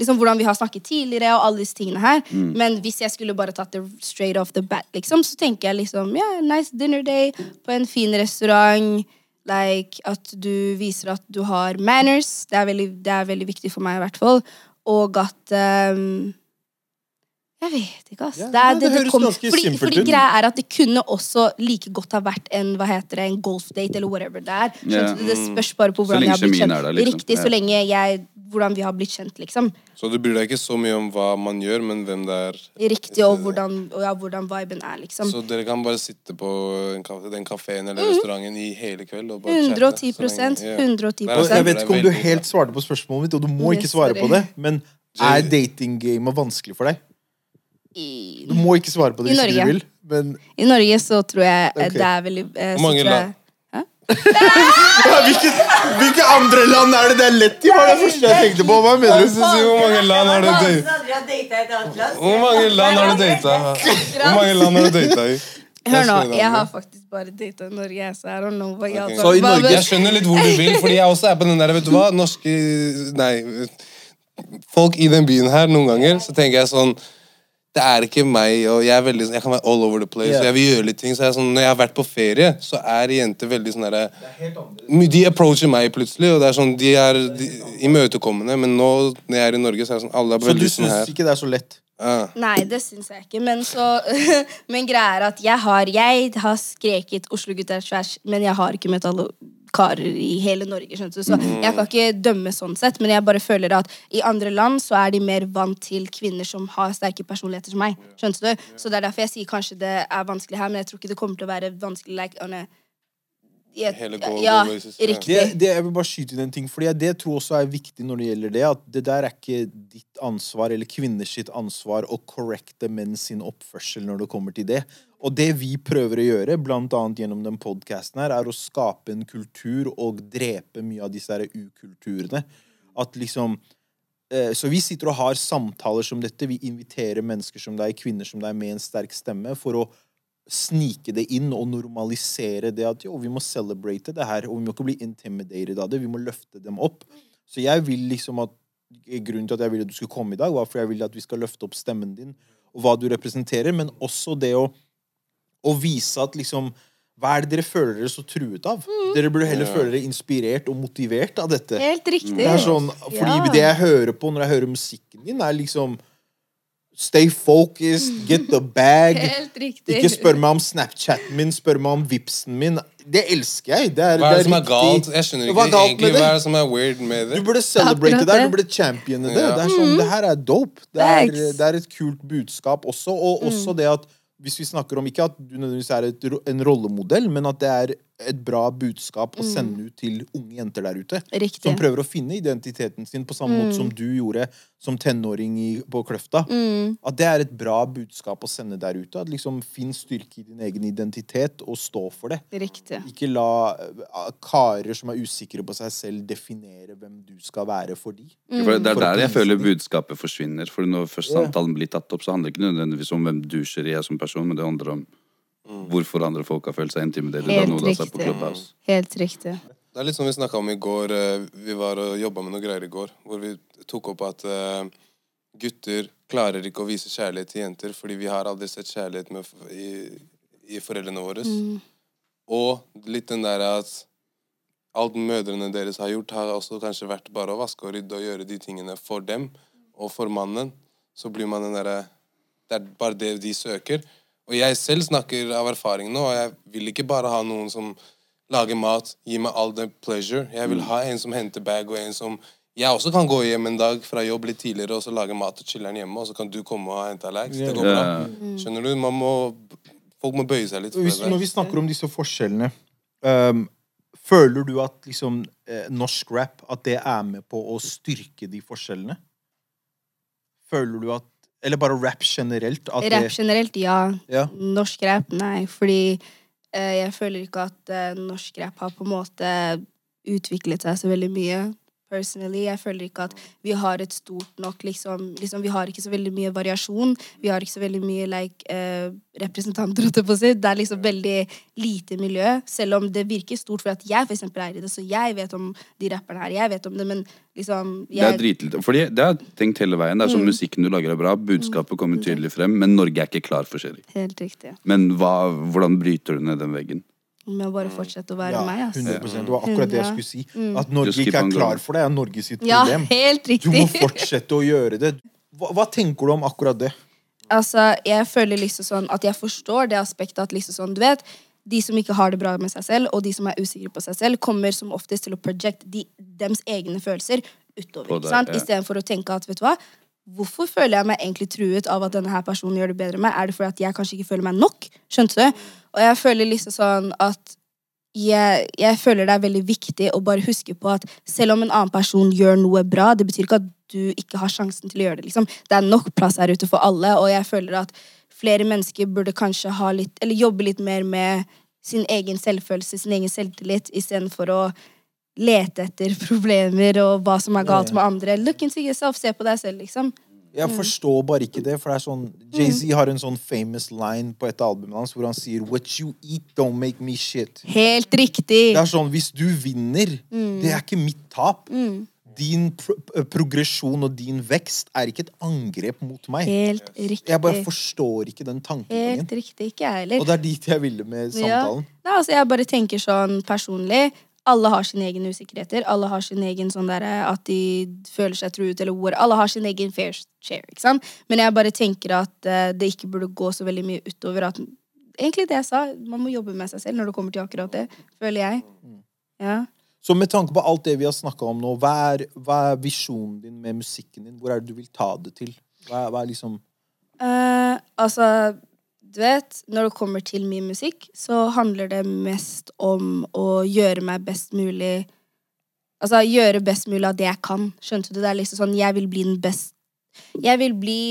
Liksom hvordan vi har snakket tidligere, og alle disse tingene her. Men hvis jeg skulle bare tatt det straight off the bat, liksom, så tenker jeg liksom Ja, nice dinner day på en fin restaurant. Like at du viser at du har manners. Det er veldig, det er veldig viktig for meg, i hvert fall. Og at ehm, Jeg vet ikke, ass. Ja, det, er, det det, det, høres kom, ganske fordi, simpelt fordi ut. greia er at det kunne også like godt ha vært en hva heter det, en golfdate eller whatever det er. Yeah. Det spørs bare på hvordan vi har blitt kjent. der, liksom. Riktig, så lenge jeg, hvordan vi har blitt kjent, liksom. Så du bryr deg ikke så mye om hva man gjør, men hvem det er. Riktig, og hvordan, og ja, hvordan viben er, liksom. Så dere kan bare sitte på en kafé, den kafeen Mm. eller restauranten i hele kveld og bare 110 chatte, ja. 110 Der er jeg vet ikke om du helt svarte på spørsmålet mitt, og du må ikke svare på det, men er datinggamet vanskelig for deg? I, Du må ikke svare på det I hvis du vil, men I Norge så tror jeg eh, Ok. det er veldig eh, så Hvor mange tror jeg- land? ja, hvilke, hvilke andre land er det det er lett i? Var det første jeg tenkte på. Hva mener du? si Hvor mange land har du data? Hvor mange land har du data? Hvor mange land har du data i? Hør nå, Jeg har faktisk bare data Norge, så I don't know hva Ok. Så i Norge- Jeg skjønner litt hvor du vil, fordi jeg også er på den der, vet du hva, norske Nei. Folk i den byen her, noen ganger, så tenker jeg sånn det er ikke meg, og jeg er veldig sånn Jeg kan være all over the place, Yeah. jeg vil gjøre litt ting. Så jeg er sånn, når jeg har vært på ferie, så er jenter veldig sånn derre De approacher meg plutselig, og det er sånn De er de, imøtekommende, men nå når jeg er i Norge, så er det sånn Alle er Så du sånn syns ikke det er så lett? Ja. Nei, det syns jeg ikke. Men så Men greia er at jeg har Jeg har skreket 'Oslo-gutter er men jeg har ikke møtt alle karer i hele Norge. skjønner du? Så jeg kan ikke dømme sånn sett, men jeg bare føler at i andre land så er de mer vant til kvinner som har sterke personligheter som meg. skjønner du? Så det er derfor jeg sier kanskje det er vanskelig her, men jeg tror ikke det kommer til å være vanskelig like, on a- Hele global ja, riktig. Det, det, jeg vil bare skyte inn en ting, fordi jeg, det tror også er viktig når det gjelder det. At det der er ikke ditt ansvar, eller kvinners sitt ansvar, å correcte menn sin oppførsel når det kommer til det. Og det vi prøver å gjøre, blant annet gjennom den podkasten her, er å skape en kultur og drepe mye av disse her ukulturene. At liksom eh, Så vi sitter og har samtaler som dette. Vi inviterer mennesker som deg, kvinner som deg, med en sterk stemme, for å snike det inn og normalisere det at jo, vi må celebrate det her, og vi må ikke bli intimidated av det. Vi må løfte dem opp. Så jeg vil liksom at Grunnen til at jeg ville at du skulle komme i dag, var fordi jeg vil at vi skal løfte opp stemmen din og hva du representerer, men også det å, å vise at liksom Hva er det dere føler dere så truet av? Dere burde heller Ja. føle dere inspirert og motivert av dette. Helt riktig. Det er sånn, fordi Ja. det jeg hører på når jeg hører musikken din, er liksom Stay focused, get the bag. Helt riktig. Ikke spør meg om Snapchaten min, spør meg om Vipsen min. Det elsker jeg. Det er, Hva er det som er galt? Jeg skjønner Hva ikke er egentlig hva er det som er weird med det. Du burde celebrate det. Der. Du burde champione det. Ja. Det, er sånn, det her er dope. Det er, det er et kult budskap også. Og også det at hvis vi snakker om ikke at du nødvendigvis er et, en rollemodell, men at det er et bra budskap å sende ut til unge jenter der ute. Riktig. Som prøver å finne identiteten sin på samme måte som du gjorde som tenåring i, på Kløfta. At det er et bra budskap å sende der ute. At liksom Finn styrke i din egen identitet og stå for det. Riktig. Ikke la eh, karer som er usikre på seg selv, definere hvem du skal være for de. For det er der jeg føler budskapet forsvinner. For når først samtalen blir tatt opp, så handler det ikke nødvendigvis om hvem du jeg er som person, men det handler om hvorfor andre folk har følt seg intimidated av Helt noe de på. Clubhouse. Helt riktig. Det er litt som vi snakka om i går. eh, Vi var og jobba med noe greier i går. Hvor vi tok opp at eh, gutter klarer ikke å vise kjærlighet til jenter fordi vi har aldri sett kjærlighet med, i, i foreldrene våre. Og litt den der at alt mødrene deres har gjort, har også kanskje vært bare å vaske og rydde og gjøre de tingene for dem. Og for mannen så blir man den derre Det er bare det de søker. Og jeg selv snakker av erfaring nå, og jeg vil ikke bare ha noen som lager mat, gir meg all the pleasure. Jeg vil ha en som henter bag, og en som jeg også kan gå hjem en dag fra jobb litt tidligere og så lage mat og chiller'n hjemme, og så kan du komme og hente Alex. Det går bra. Skjønner du? Man må, folk må bøye seg litt for Hvis, det. når vi snakker om disse forskjellene, um, føler du at liksom, eh, norsk rap at det er med på å styrke de forskjellene? Føler du at Eller bare rap generelt? Rap det, generelt, ja. ja. Norsk rap, nei. Fordi eh, jeg føler ikke at eh, norsk rap har på en måte utviklet seg så veldig mye. Personally, Jeg føler ikke at vi har et stort nok liksom, liksom Vi har ikke så veldig mye variasjon. Vi har ikke så veldig mye like, eh, representanter. Det er liksom veldig lite miljø. Selv om det virker stort for at jeg for eksempel er i det, så jeg vet om de rapperne her. Jeg vet om det, men liksom Det er jeg, dritlite. Fordi det har jeg tenkt hele veien. Det er sånn musikken du lager er bra, budskapet kommer tydelig frem, men Norge er ikke klar for Sherry. Helt riktig. Men hva, hvordan bryter du ned den veggen? Med å bare fortsette å være ja, meg, Altså. 100% Det var akkurat det jeg skulle si. At Norge ikke er klar for det, er Norge sitt Ja, helt riktig. Du må fortsette å gjøre det. Hva, hva tenker du om akkurat det? Altså, jeg føler liksom sånn at jeg forstår det aspektet at liksom sånn, du vet de som ikke har det bra med seg selv, og de som er usikre på seg selv, kommer som oftest til å projecte de, dems egne følelser utover. Ikke sant? ja. Istedenfor å tenke at vet du hva, hvorfor føler jeg meg egentlig truet av at denne her personen gjør det bedre enn meg? Er det fordi at jeg kanskje ikke føler meg nok? Skjønte du? Og jeg føler liksom sånn at jeg, jeg føler det er veldig viktig å bare huske på at selv om en annen person gjør noe bra, det betyr ikke at du ikke har sjansen til å gjøre det. liksom. Det er nok plass her ute for alle, og jeg føler at flere mennesker burde kanskje litt, jobbe litt mer med sin egen selvfølelse, sin egen selvtillit, istedenfor å lete etter problemer og hva som er galt med andre. Look into yourself, se på deg selv, liksom. Jeg forstår bare ikke det, for det er sånn Jay-Z har en sånn famous line på et album hans hvor han sier What you eat don't make me shit. Helt riktig! Det er sånn, Hvis du vinner, det er ikke mitt tap. din pro eh, progresjon og din vekst er ikke et angrep mot meg. Helt riktig. Jeg bare forstår ikke den tankegangen. Helt riktig. Ikke jeg heller. Og det er dit jeg ville med samtalen. Ja. Nei, altså jeg bare tenker sånn personlig Alle har sine egne usikkerheter. Alle har sin egen sånn derre at de føler seg truet, eller hvor Alle har sin egen fair share, ikke sant? Men jeg bare tenker at uh, det ikke burde gå så veldig mye utover at Egentlig det jeg sa. Man må jobbe med seg selv når det kommer til akkurat det. Føler jeg. Ja. Så med tanke på alt det vi har snakka om nå, hva er, hva er visjonen din med musikken din? Hvor er det du vil ta det til? Hva, hva er liksom uh, altså, du vet, når det kommer til min musikk, så handler det mest om å gjøre meg best mulig Altså gjøre best mulig av det jeg kan. Skjønte du? Det er liksom sånn, jeg vil bli den best Jeg vil bli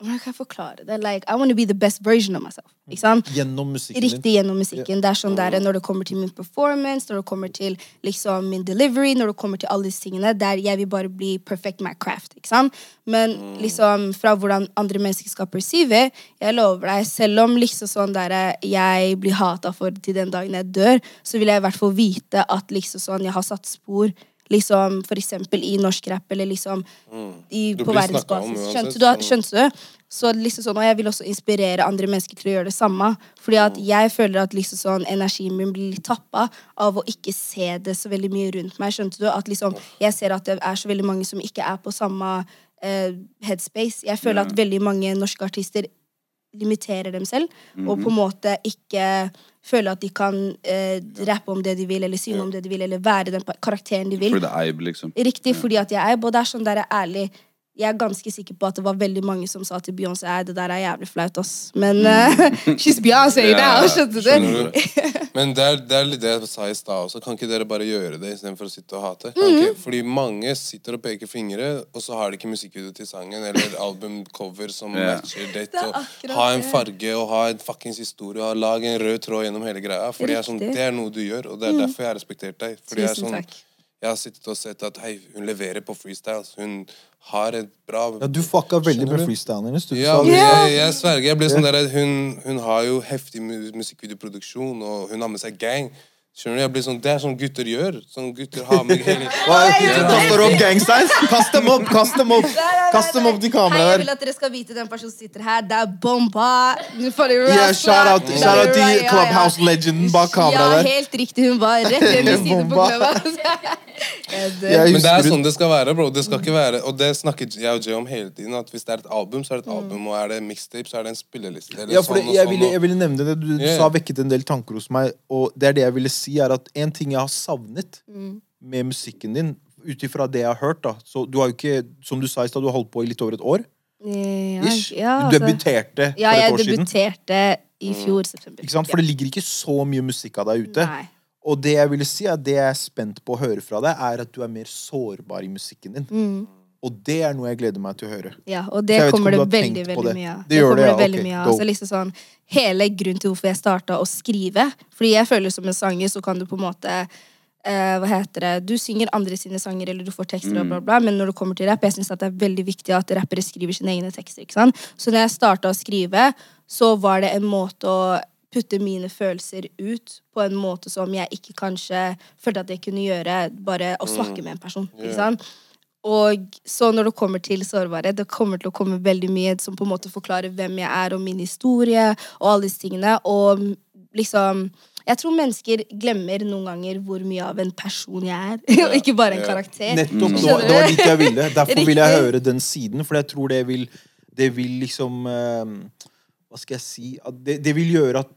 Hvordan kan jeg forklare det? Like, I want to be the best version of myself. Ikke sant? Gjennom musikken? Riktig gjennom musikken. Det er sånn der, Når det kommer til min performance, når det kommer til liksom min delivery, når det kommer til alle disse tingene, der jeg vil bare bli perfect my craft. ikke sant? Men liksom fra hvordan andre mennesker skal perceive, jeg lover deg, selv om liksom sånn der, jeg blir hata for til den dagen jeg dør, så vil jeg i hvert fall vite at liksom sånn, jeg har satt spor. Liksom, for eksempel i norsk rap, eller liksom i, på verdensbasis. Skjønte du? Skjønte du? Så liksom sånn, og jeg vil også inspirere andre mennesker til å gjøre det samme. Fordi at jeg føler at liksom sånn, energien min blir litt tappa av å ikke se det så veldig mye rundt meg. Skjønte du? At liksom, jeg ser at det er så veldig mange som ikke er på samme eh, headspace. Jeg føler at veldig mange norske artister limiterer dem selv, og på en måte ikke føler at de kan eh, rappe om det de vil, eller synge om det de vil, eller være den karakteren de vil. Fordi det er liksom. Riktig, fordi at jeg er og Det er sånn der er ærlig Jeg er ganske sikker på at det var veldig mange som sa til Beyoncé Nei, det der er jævlig flaut, ass. Men uh, she's Beyoncé i dag, skjønte du? Skjønner du? Men det er, det er litt det jeg sa i stad også. Kan ikke dere bare gjøre det istedenfor å sitte og hate? Mhm. ikke, fordi mange sitter og peker fingre, og så har de ikke musikkvideo til sangen eller albumcover som yeah. matcher det. er Og ha en farge og ha en fuckings historie og lag en rød tråd gjennom hele greia. Fordi det er sånn, Mhm. det er noe du gjør, og det er derfor jeg har respektert deg. Fordi jeg er Tusen sånn, takk. Jeg har sittet og sett at hei, hun leverer på freestyles. Hun har et bra Ja, du fucka veldig med freestylen hennes. Ja, men jeg, jeg sverger. Jeg ble sånn der, hun, hun har jo heftig musikkvideoproduksjon, og hun har med seg gang. Skjønner du? Jeg blir sånn, Det er sånn gutter gjør. Sånn gutter har meg hele Hva er det? Kaster opp gangsteins? Kast dem opp! Kast dem opp Kast dem opp til kameraet Hei, jeg vil at dere skal vite den personen som sitter her. Det er bomba! Rest, shout out, shout out til. Clubhouse-legenden bak kameraet der. Ja, helt riktig. Hun var rett ved min side på Bomba. Clubhouse. Men det er sånn det skal være, bro. Det skal ikke være, og det snakker jeg og Jay om hele tiden. At Hvis det er et album, så er det et album. Og er det mixtape, så er det en spilleliste. Eller Ja, for det, sånn og jeg, ville, jeg ville nevne det. Du, sa vekket en del tanker hos meg, og det er det jeg ville si, er at en ting jeg har savnet med musikken din, ut ifra det jeg har hørt, da Så du har jo ikke, som du sa i stad, du har holdt på i litt over et år? Ja, ja, Du debuterte debuterte Ja, for et år siden. Ja, jeg debuterte i fjor september. Ikke sant? For det ligger ikke så mye musikk av deg ute. Nei. Og det jeg ville si er det jeg er spent på å høre fra deg, er at du er mer sårbar i musikken din. Mm. Og det er noe jeg gleder meg til å høre. Ja, og det kommer det veldig, veldig det. mye av. Det gjør kommer det, det ja. veldig okay, mye av. Altså liksom sånn, hele grunnen til hvorfor jeg starta å skrive Fordi jeg føler som en sanger, så kan du på en måte eh, hva heter det, Du synger andre sine sanger, eller du får tekster, og bla, bla, men når det kommer til rapp, jeg synes det er veldig viktig at rappere skriver sine egne tekster. ikke sant? Så når jeg starta å skrive, så var det en måte å putte mine følelser ut på en måte som jeg ikke kanskje følte at jeg kunne gjøre bare å snakke med en person. ikke sant? Og så når det kommer til sårbarhet, det kommer til å komme veldig mye som på en måte forklarer hvem jeg er, og min historie, og alle disse tingene. Og liksom Jeg tror mennesker glemmer noen ganger hvor mye av en person jeg er, og ikke bare en karakter. Nettopp. Det var, det var dit jeg ville. Derfor vil jeg høre den siden, for jeg tror det vil Det vil liksom eh, Hva skal jeg si at det, det vil gjøre at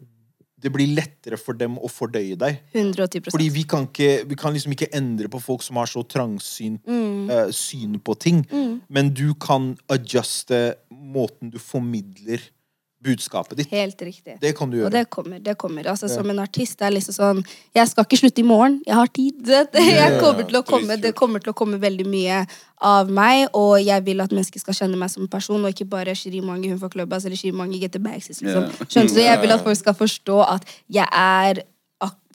det blir lettere for dem å fordøye deg. 110 Fordi vi kan, ikke, vi kan liksom ikke endre på folk som har så trangsynt Mm. uh, syn på ting. Men du kan adjuste måten du formidler budskapet ditt. Helt riktig. Det kan du Og gjøre. det kommer. det kommer. Altså, Som en artist det er liksom sånn Jeg skal ikke slutte i morgen. Jeg har tid. Jeg kommer til å komme, det kommer til å komme veldig mye av meg, og jeg vil at mennesker skal kjenne meg som en person, og ikke bare Shirimangi hun får klubbas eller Shirimangi get the bags. Liksom. Skjønner du? Jeg vil at folk skal forstå at jeg er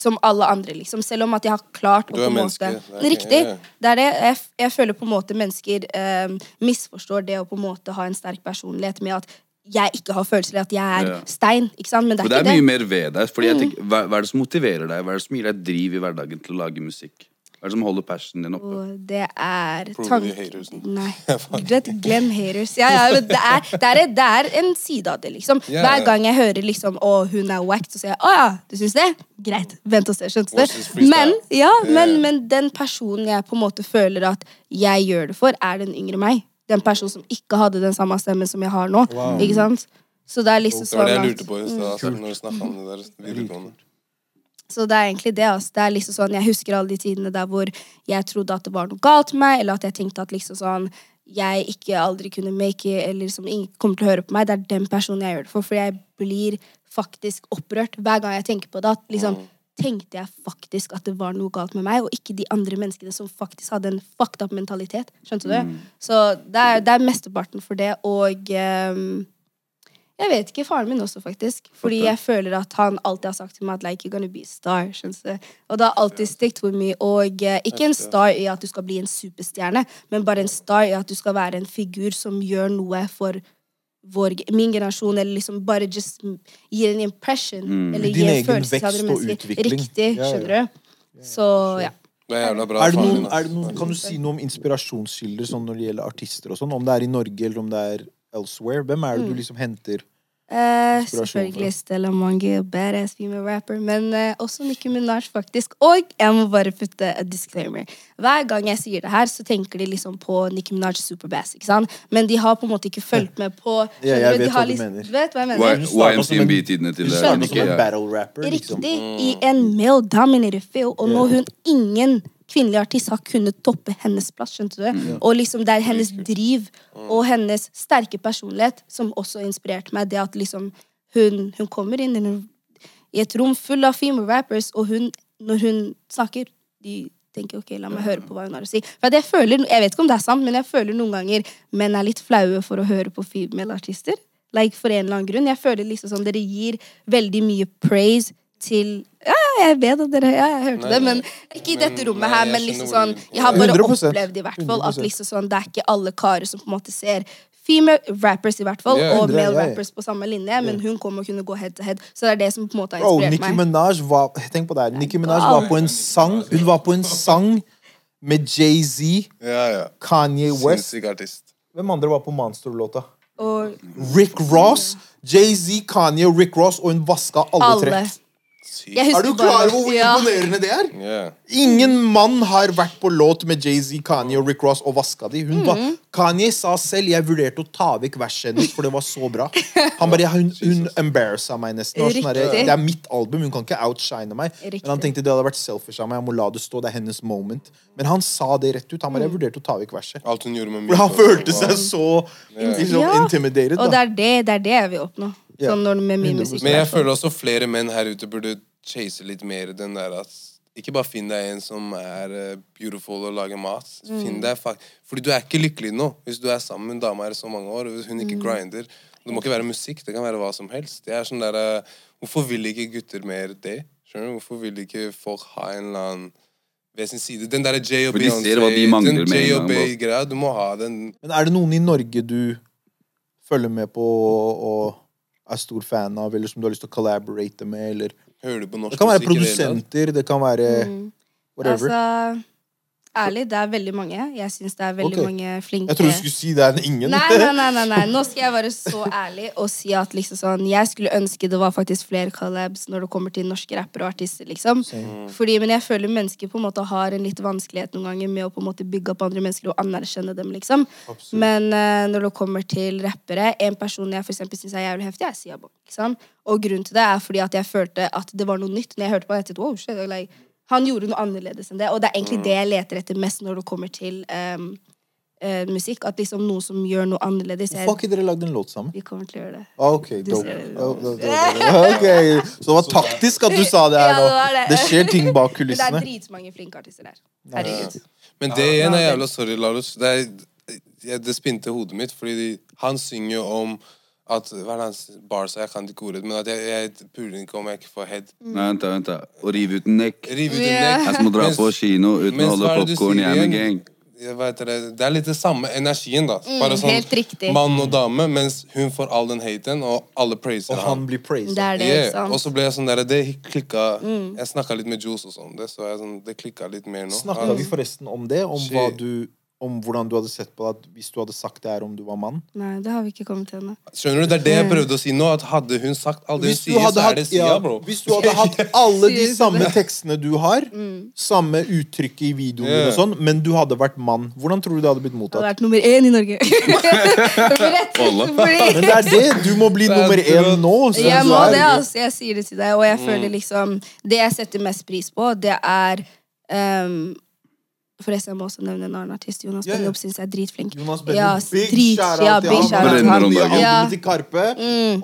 som alle andre, liksom. Selv om at jeg har klart å på en måte Riktig. Det er det. Jeg, f- jeg føler på en måte mennesker eh, misforstår det å på en måte ha en sterk personlighet med at jeg ikke har følelser, eller at jeg er Ja. stein. Ikke sant? Men det er det er ikke mye det. mer ved deg. Fordi jeg tenker, hva, hva er det som motiverer deg? Hva er det som gir deg driv i hverdagen til å lage musikk? Hva er det som holder passionen din oppe? Og det er Prove tank- you haters. Nei. Glem haters. Ja, ja, det, er, det, er, det er en side av det, liksom. Hver gang jeg hører liksom Å, hun er wacked, så sier jeg å ja, du syns det? Greit, vent og se. Skjønte du? Men, ja, Ja, men, men den personen jeg på en måte føler at jeg gjør det for, er den yngre meg. Den personen som ikke hadde den samme stemmen som jeg har nå. Ikke sant? Så det er liksom sånn Det var det jeg sånn lurte på i stad altså, når du snakket om det der videregående. så det er egentlig det. Altså. Det er liksom sånn, Jeg husker alle de tidene der hvor jeg trodde at det var noe galt med meg, eller at jeg tenkte at liksom sånn jeg ikke aldri kunne make it, eller som ingen kommer til å høre på meg. Det er den personen jeg gjør det for. For jeg blir faktisk opprørt hver gang jeg tenker på det. At liksom tenkte jeg faktisk at det var noe galt med meg, og ikke de andre menneskene som faktisk hadde en fucked up mentalitet. Skjønte du? Så det er, det er mesteparten for det, og um, jeg vet ikke. Faren min også, faktisk. Fordi jeg føler at han alltid har sagt til meg at like, you're gonna be a star. skjønner du? Og det har alltid sticked with me. Og eh, ikke en star i at du skal bli en superstjerne, men bare en star i at du skal være en figur som gjør noe for vår, min generasjon, eller liksom bare just gir en impression. Eller Din gir en egen følelse til vekst andre og mennesker. utvikling. Riktig, Ja, ja. skjønner du? Så ja. Det er bra. Er det noen, er det noen, kan du si noe om inspirasjonskilder sånn når det gjelder artister og sånn? Om det er i Norge eller om det er elsewhere? Hvem er det Mm. du liksom henter? Eh, Inspirasjon selvfølgelig Stella Mange, badass female rapper, men eh, også Nicki Minaj, faktisk. Og jeg må bare putte a disclaimer. Hver gang jeg sier det her, så tenker de liksom på Nicki Minaj Superbass, ikke sant? Men de har på en måte ikke fulgt med på Ja, jeg vet de har hva du liksom- mener. Du vet hva jeg mener? startet som en- YMCMB-tidene til det. Nicki, som en ja. battle rapper, liksom. Riktig. I en male-dominated field. Og nå hun ingen kvinnelig artist har kunnet toppe hennes plass. skjønte du? Og liksom det er hennes driv og hennes sterke personlighet som også inspirerte meg. Det at liksom hun, hun kommer inn i et rom full av female rappers, og hun, når hun snakker de tenker ok, la meg høre på hva hun har å si. For jeg føler, jeg vet ikke om det er sant, men jeg føler noen ganger menn er litt flaue for å høre på female artister. Like for en eller annen grunn. Jeg føler liksom sånn dere gir veldig mye praise til Ja, ja, jeg vet at dere Ja, jeg hørte Nei, det, men ikke i dette rommet nei, her. Men liksom sånn Jeg har bare 100%, opplevd i hvert fall at liksom sånn det er ikke alle karer som på en måte ser female rappers i hvert fall, yeah, og male yeah, rappers på samme linje, men hun kom og kunne gå head to head. Så det er det som på en måte har Bro, inspirert Nicki meg. Minaj var Tenk på det her. Nicki Minaj var på en sang Hun var på en sang med Jay-Z, Ja, ja. Kanye West. Artist. Hvem andre var på Monster-låta? Rick Ross. Jay-Z, Kanye, og Rick Ross, og hun vaska alle, alle. trekk. Er du klar over hvor ja. imponerende det er? Yeah. Ingen mann har vært på låt med Jay-Z, Kanye og Rick Ross og vaska de. Hun var, Mhm. Kanye sa selv jeg vurderte å ta vekk verset hennes, for det var så bra. Han bare, Hun, hun embarrassa meg nesten. Sånn der, det er mitt album, hun kan ikke outshine meg. Riktig. Men han tenkte det hadde vært selfish av meg. Jeg må la det stå, det er hennes moment. Men han sa det rett ut. Han bare, jeg Mm. vurderte å ta vekk verset. Alt hun gjorde med For han følte seg så liksom, Ja. intimidated. Og det er det, det er det jeg vil oppnå. Ja. Sånn når, med min musikk. Men jeg føler også flere menn her ute burde chase litt mer den der at ikke bare finn deg en som er eh, beautiful og lager mat. Mm. Finn deg Fordi du er ikke lykkelig nå hvis du er sammen med en dame her i så mange år, og hvis hun Mm. ikke grinder. Det må ikke være musikk, det kan være hva som helst. Det er sånn der, uh, Hvorfor vil ikke gutter mer det? Skjønner du? Hvorfor vil ikke folk ha en eller annen ved sin side? Den derre J og de. B-greia, du må ha den. Men er det noen i Norge du følger med på og er stor fan av, eller som du har lyst til å collaborate med, eller Hører du på norsk Det kan være musikk produsenter, det kan være whatever. Altså, ærlig, det er veldig mange. Jeg syns det er veldig okay. mange flinke Jeg trodde du skulle si det er en ingen. Nei, nei, nei, nei, nei. Nå skal jeg være så ærlig og si at liksom sånn Jeg skulle ønske det var faktisk flere collabs når det kommer til norske rappere og artister. liksom Fordi, Men jeg føler mennesker på en måte har en litt vanskelighet noen ganger med å på en måte bygge opp andre mennesker og anerkjenne dem. liksom Men uh, når det kommer til rappere En person jeg for eksempel syns er jævlig heftig, er ikke? Og grunnen til det er fordi at jeg følte at det var noe nytt. Når jeg hørte på jeg tenkte, wow, shit, like, Han gjorde noe annerledes enn det. Og det er egentlig det jeg leter etter mest når det kommer til um, uh, musikk. At liksom noen som gjør noe annerledes. Hvorfor har ikke dere lagd en låt sammen? vi kommer til å gjøre det. Ah, Ok, dope. ser det. Ja, dope, dope, dope. Ok, Så det var taktisk at du sa det her nå. det skjer ting bak Men det er kulissene. dritmange flinke artister der. Herregud. Men det igjen er jævla sorry, Larus. Det, er, det spinte hodet mitt, fordi de, han synger jo om at Hva er det han s- Jeg kan ikke ordet, men at jeg, jeg puler ikke om jeg ikke får head. Nei, vent, da, vent. da. Å rive ut en nekk. Rive ut en nekk. Jeg som må dra Mens- på kino uten å mens holde hva er det du popkorn. sier igjen? gang. jeg vet det, det er litt det samme energien, da. Bare sånn Mm, helt riktig. mann og dame, mens hun får all den haten, og alle praiser Og han blir praised. Det er det, Yeah. ikke sant? Og så ble jeg sånn der, det klikka Mm. Jeg snakka litt med Juice og sånn, det, så jeg sånn, det klikka litt mer nå. Snakka vi forresten om det? Om, Shit. hva du, om hvordan du hadde sett på det hvis du hadde sagt det her om du var mann? Nei, det har vi ikke kommet til ennå. Skjønner du, Det er det jeg prøvde å si nå. At Hadde hun sagt alt det hun sier, så er det Sia, sida, ja, bro. hvis du hadde hatt alle de samme tekstene du har, samme uttrykket i videoen Yeah. og sånn, men du hadde vært mann, hvordan tror du det hadde blitt Det mottatt? hadde vært nummer én i Norge. Rett, Men det er det! Du må bli er nummer én nå. Jeg må det, altså. Jeg sier det til deg. Og jeg føler liksom Det jeg setter mest pris på, det er ehm, Forresten, jeg må også nevne en annen artist. Jonas yeah. Benjob syns jeg er dritflink. Jonas Benjo, Ja, big drit- shout-out ja, til big han. Han han. nye Ja. albumet til Karpe,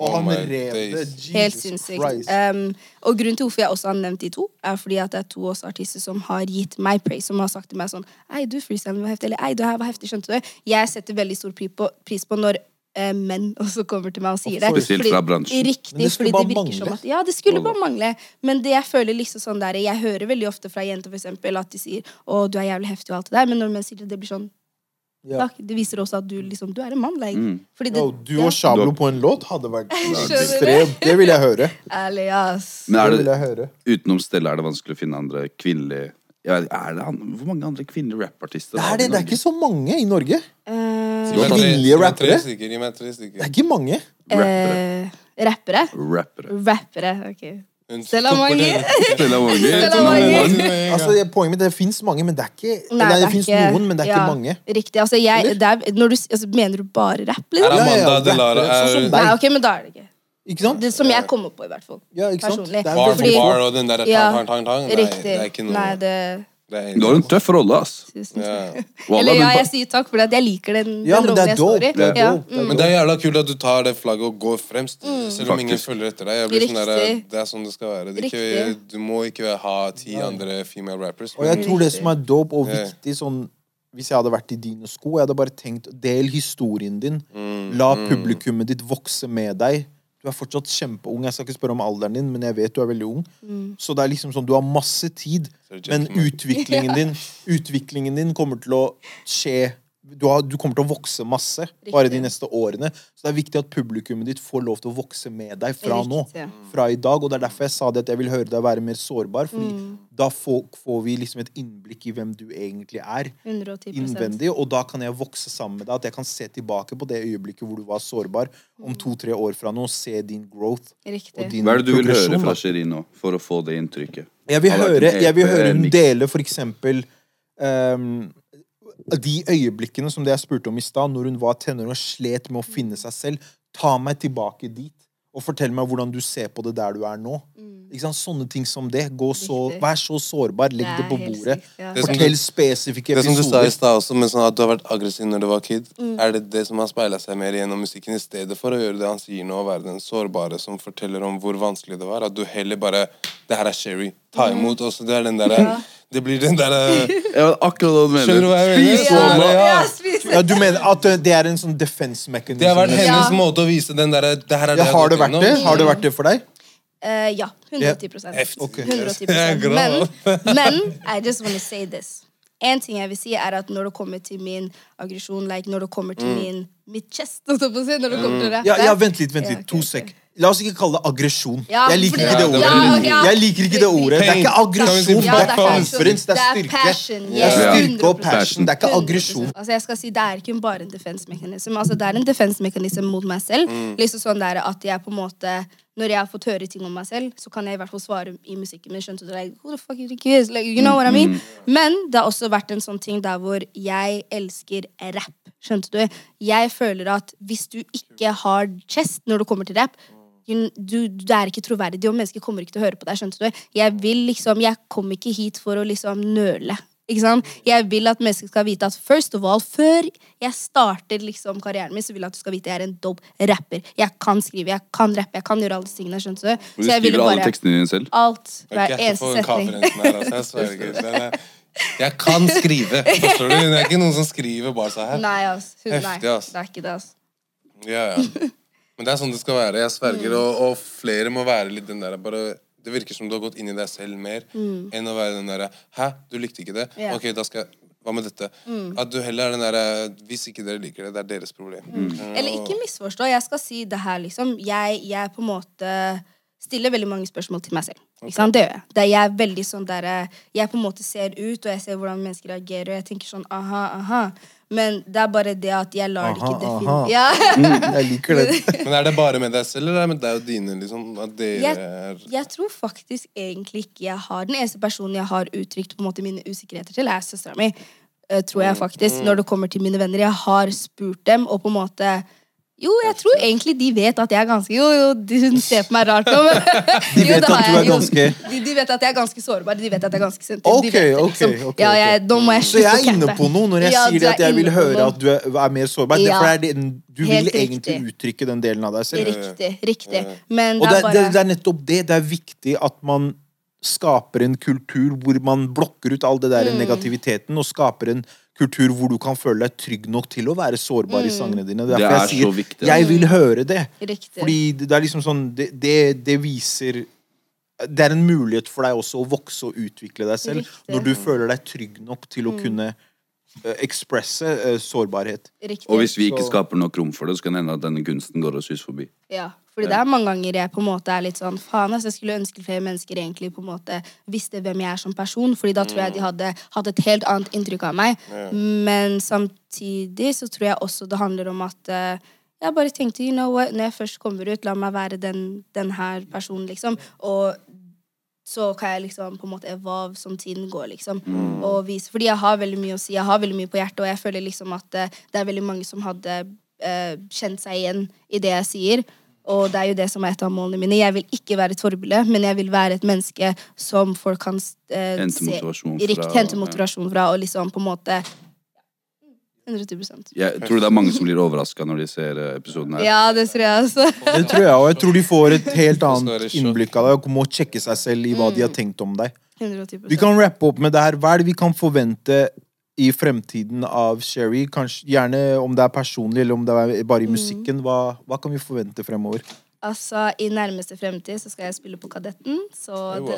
og Oh han oh rev det. Helt sinnssykt. Um, og grunnen til hvorfor jeg også har nevnt de to, er fordi at det er to også artister som har gitt meg praise, som har sagt til meg sånn Ei, du freestylen var heftig, eller ei, det her var heftig, skjønte du? Jeg setter veldig stor på, pris på når menn også kommer til meg og sier det. Spesielt Fordi- fra bransjen. Riktig, Men det skulle det bare mangle. at Ja, det skulle bare mangle. Men det jeg føler liksom sånn der Jeg hører veldig ofte fra jenter for eksempel, at de sier 'Å, du er jævlig heftig' og alt det der, men når menn sier det, det blir sånn Ja. Takk. Det viser også at du liksom Du er en mann, like. Mm. Fordi det, Yo, du og Shablo på en låt hadde vært ekstremt. Det vil jeg høre. Ærlig, ass. Men er Det vil jeg høre. utenom Stella er det vanskelig å finne andre kvinnelige ja, er det, han- Hvor mange andre kvinnelige rappartister Det er, det, det er ikke så mange i Norge. Eh, Kvinnelige rappere? Gi meg tre stykker. Det er ikke mange. Rappere. eh, rappere. Rappere. Rappere, ok. Stella Mange. det. Stella Mange. Altså, det- poenget mitt, det fins mange, men det er ikke Nei, det, det er fins ikke- noen, men det er ja, ikke mange. Riktig. Altså, jeg, det er, når du, altså, mener du bare rapp, Er liksom? Ja, ja, Amanda ja, Delara rappere, sånn er deg. Nei, ok, men da er det ikke. Ikke sant? Det som jeg kommer på, i hvert fall. Ja, ikke sant? Personlig. Det er bar for bar og den derre Ja, tang, tang, tang. Nei, Riktig. det er ikke noe Nei, det det er Du har en tøff rolle, ass. Ja. Wallah, Eller ja, jeg sier takk, for jeg liker den, Ja, den men det rollen er jeg dope. står i. Det er Ja, dope. Det er mm. Men det er jævla kult at du tar det flagget og går fremst. Mm. Selv om ingen Faktisk. følger etter deg. Jeg blir sånn der, Riktig. det er sånn det skal være. Det er ikke, Riktig. du må ikke ha ti andre female rappers. Og jeg tror det som er dope og Ja. viktig sånn Hvis jeg hadde vært i dine sko, jeg hadde bare tenkt Del historien din. Mm, La publikummet ditt vokse med deg. Du er fortsatt kjempeung. Jeg skal ikke spørre om alderen din, men jeg vet du er veldig ung. Mm. Så det er liksom sånn, du har masse tid, men utviklingen din Utviklingen din kommer til å skje du, har, du kommer til å vokse masse bare de neste årene. Så det er viktig at publikummet ditt får lov til å vokse med deg fra nå. Fra i dag. Og det er derfor jeg sa det at jeg vil høre deg være mer sårbar. Fordi Mm. da får, får vi liksom et innblikk i hvem du egentlig er 110 innvendig, og da kan jeg vokse sammen med deg. At jeg kan se tilbake på det øyeblikket hvor du var sårbar, om to-tre år fra nå, og se din growth. Og Riktig. din Hva er det du vil høre fra da. Nå, for å få det inntrykket? Jeg vil høre, jeg vil høre hun dele for eksempel ehm, de øyeblikkene som det jeg spurte om i stad, når hun var tenåring og slet med å finne seg selv. Ta meg tilbake dit, og fortell meg hvordan du ser på det der du er nå. Ikke sant? Sånne ting som det. Gå så, vær så sårbar, legg Det det på bordet. sykt, ja. Fortell spesifikke episoder. Det som du sa i stad også, men sånn at du har vært aggressiv når du var kid, Mm. er det det som har speila seg mer gjennom musikken, i stedet for å gjøre det han sier nå, å være den sårbare som forteller om hvor vanskelig det var? At du heller bare Det her er Sherry. Ta Mm. imot. Mm. Også, det er den derre Det blir den derre Ja, akkurat hva du mener. Skjønner du hva jeg mener? Spis Ja. Wallah. Ja. Ja, du mener at det er en sånn defense mechanism? Det har vært hennes Ja. måte å vise den derre Det her er det ja, jeg har det vært det? Har det vært det for deg? Uh, ja. 110 Heftig. Ok. 110 Jeg er glad. men, men I just want to say this. En ting jeg vil si, er at når det kommer til min aggresjon, like når det kommer til min mitt chest Når det kommer til det, Ja, ja, vent litt, vent Ja, litt. To sek. sek. La oss ikke kalle det aggresjon. Ja, jeg liker ikke det ordet. ja, ja. Jeg liker ikke det ordet. Det er ikke aggresjon, det Ja, er det er det er Det er styrke. Det er styrke og passion, det er ikke aggresjon. Altså jeg skal si Det er ikke bare en defense mechanism. Altså det er en defense mechanism mot meg selv. Liksom sånn der at jeg på en måte Når jeg har fått høre ting om meg selv, så kan jeg i hvert fall svare i musikken min. Skjønte du? Like, Who the fuck you think is? Like, you know what I mean? Men det har også vært en sånn ting der hvor jeg elsker rap. Skjønte du? Jeg føler at hvis du ikke har chest når det kommer til rap du, du, er ikke troverdig, og mennesker kommer ikke til å høre på deg. skjønte du? Jeg vil liksom, jeg kom ikke hit for å liksom nøle. Ikke sant? Jeg vil at mennesker skal vite at first of all, før jeg starter liksom karrieren min, så vil jeg at du skal vite at jeg er en dope rapper. Jeg kan skrive, jeg kan rappe, jeg kan gjøre alle disse tingene. skjønte du? Så jeg ville skriver alle tekstene dine selv. alt, hver er eneste setning. her, altså. Jeg kan skrive, forstår du? Det er ikke noen som skriver bare så her. Nei, ass. Hun, Heftig, ass. det er ikke det, ass. Ja, ja. Men det er sånn det skal være. Jeg sverger. Mm. Og, og flere må være litt den der bare Det virker som du har gått inn i deg selv mer enn å være den derre Hæ, du likte ikke det? Yeah. Ok, da skal jeg hva med dette? Mm. At du heller er den derre Hvis ikke dere liker det, det er deres problem. Mm. Eller ikke misforstå. Jeg skal si det her, liksom. Jeg, jeg på en måte stiller veldig mange spørsmål til meg selv. Ikke sant? Det gjør jeg. Det er jeg er veldig sånn der eh, Jeg på en måte ser ut, og jeg ser hvordan mennesker reagerer, og jeg tenker sånn aha, aha. Men det er bare det at jeg lar det ikke definere aha. ja. Jeg liker det. Men er det bare med deg selv, eller er det med deg og dine? liksom? At dere jeg, er jeg tror faktisk egentlig ikke jeg har Den eneste personen jeg har uttrykt på en måte mine usikkerheter til, er søstera mi. eh, tror jeg faktisk, når det kommer til mine venner. Jeg har spurt dem, og på en måte Jo, jeg tror egentlig de vet at jeg er ganske Jo, jo, hun ser på meg rart nå, men De vet jo, at du er jo. ganske de, de vet at jeg er ganske sårbar. De vet at jeg er ganske sensitiv. Ok, vet ok, liksom. ok, ja, ok. jeg, nå må jeg Så jeg er inne på noe når jeg Ja, sier er at jeg vil høre at du er, er mer sårbar. Det Ja. for det er det, du vil egentlig riktig. uttrykke den delen av deg selv. Riktig. riktig. Men det er- bare det, det er nettopp det. Det er viktig at man skaper en kultur hvor man blokker ut all det der Mm. negativiteten, og skaper en kultur hvor du kan føle deg trygg nok til å være sårbar Mm. i sangene dine. Det Derfor er jeg sier så viktig. jeg vil høre det. Riktig. Fordi det det er liksom sånn Det, det, det viser Det er en mulighet for deg også å vokse og utvikle deg selv Riktig. når du føler deg trygg nok til å kunne eh, ekspresse eh, sårbarhet. riktig. Og hvis vi ikke skaper nok rom for det, så kan det hende at denne kunsten går oss hus forbi. Ja, fordi det er mange ganger jeg på en måte er litt sånn Faen, altså, jeg skulle ønske flere mennesker egentlig på en måte visste hvem jeg er som person. Fordi da tror jeg de hadde hatt et helt annet inntrykk av meg. Men samtidig så tror jeg også det handler om at eh, jeg bare tenkte, you know what, når jeg først kommer ut, la meg være den, den her personen, liksom. Og så kan jeg liksom på en måte evolve som tiden går, liksom. Og vise, fordi jeg har veldig mye å si, jeg har veldig mye på hjertet, og jeg føler liksom at eh, det er veldig mange som hadde uh, kjent seg igjen i det jeg sier. Og det er jo det som er et av målene mine. Jeg vil ikke være et forbilde, men jeg vil være et menneske som folk kan uh, Hente motivasjon fra, Riktig, hente motivasjon fra, og liksom på en måte 110% Jeg tror det er mange som blir overraska når de ser eh, episoden her. Ja, det tror jeg også. Det tror jeg, og jeg tror de får et helt annet innblikk av deg og må sjekke seg selv i hva de har tenkt om deg. 110% Vi kan rappe opp med det her. Hva er det vi kan forvente i fremtiden av Sherry? Kanskje, gjerne om det er personlig, eller om det er bare i musikken. Hva, hva kan vi forvente fremover? Altså, I nærmeste fremtid så skal jeg spille på Kadetten, så det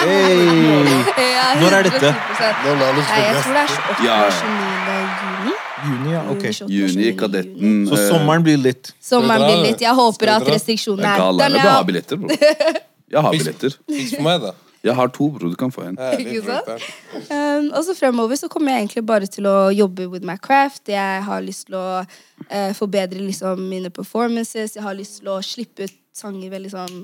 Hey! Ja, Når er dette? 110%. Nå la oss Nei, jeg tror det er 28. Ja, ja. 29. juni. Juni, ja. Ok. Juni, Kadetten Så eh, sommeren blir litt. Sommeren blir litt. Jeg håper at? Restriksjonene er der. er. Du har er- billetter, bro. Jeg har billetter. Fiks for meg, da. Jeg har to, bro. Du kan få en. Ikke sant? Um, og så fremover så kommer jeg egentlig bare til å jobbe with my craft. Jeg har lyst til å uh, forbedre liksom mine performances. Jeg har lyst til å slippe ut sanger veldig sånn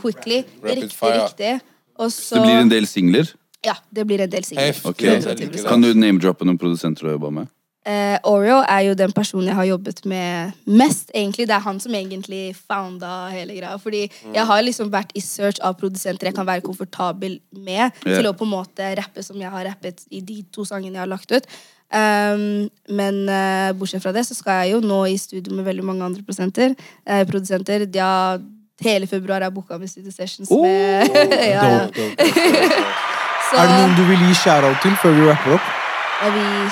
quickly. Mm. Rapid riktig, fire. riktig. Og så Det blir en del singler. Ja, det blir en del singler. Heftig. Ok. Kan du name-droppe noen produsenter du har jobba med? Eh, Oreo er jo den personen jeg har jobbet med mest, egentlig. Det er han som egentlig founda hele greia. Fordi jeg har liksom vært i search av produsenter jeg kan være komfortabel med, yeah. til å på en måte rappe som jeg har rappet i de to sangene jeg har lagt ut. Um, men uh, bortsett fra det så skal jeg jo nå i studio med veldig mange andre produsenter. Uh, produsenter. Ja, hele februar er booka med studio sessions med ja, ja. Dope, dope. Så Er det noen du vil gi shout-out til før vi rapper opp? Vil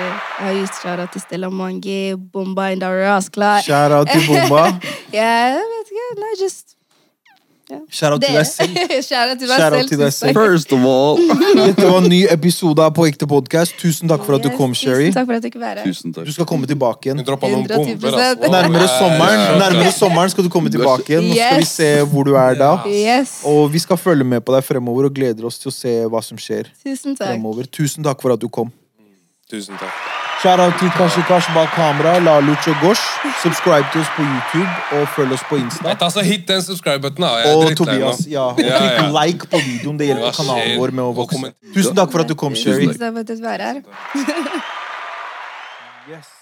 jeg har gitt shout-out til Stella Mangi, Bomba in the Rascla. Shout-out til Bomba. Jeg vet ikke, nei, just Shout-out til deg selv. Shout-out til meg selv. til deg selv. First of all Dette var en ny episode av På ekte podcast. Tusen takk for at du kom, Sherry. Tusen takk for at du ikke være her. takk. Du skal komme tilbake igjen. Du noen bomber, altså. Nærmere sommeren Ja, ja, ja. Nærmere sommeren skal du komme tilbake igjen. Nå skal vi se hvor du er da. Og vi skal følge med på deg fremover og gleder oss til å se hva som skjer Tusen takk. fremover. Tusen takk for at du kom. Tusen takk. Shout-out til Kashi Kash bak kamera, Laluch og Gosh. Subscribe til oss på YouTube og følg oss på Insta. Ta så Hit den subscribe-button, da. Er Og. Tobias. Ja, og Ja, ja. trykk like på videoen. Det hjelper kanalen vår med å vokse. Tusen takk for at du kom, Sherry. Tusen takk for at du var her. Yes.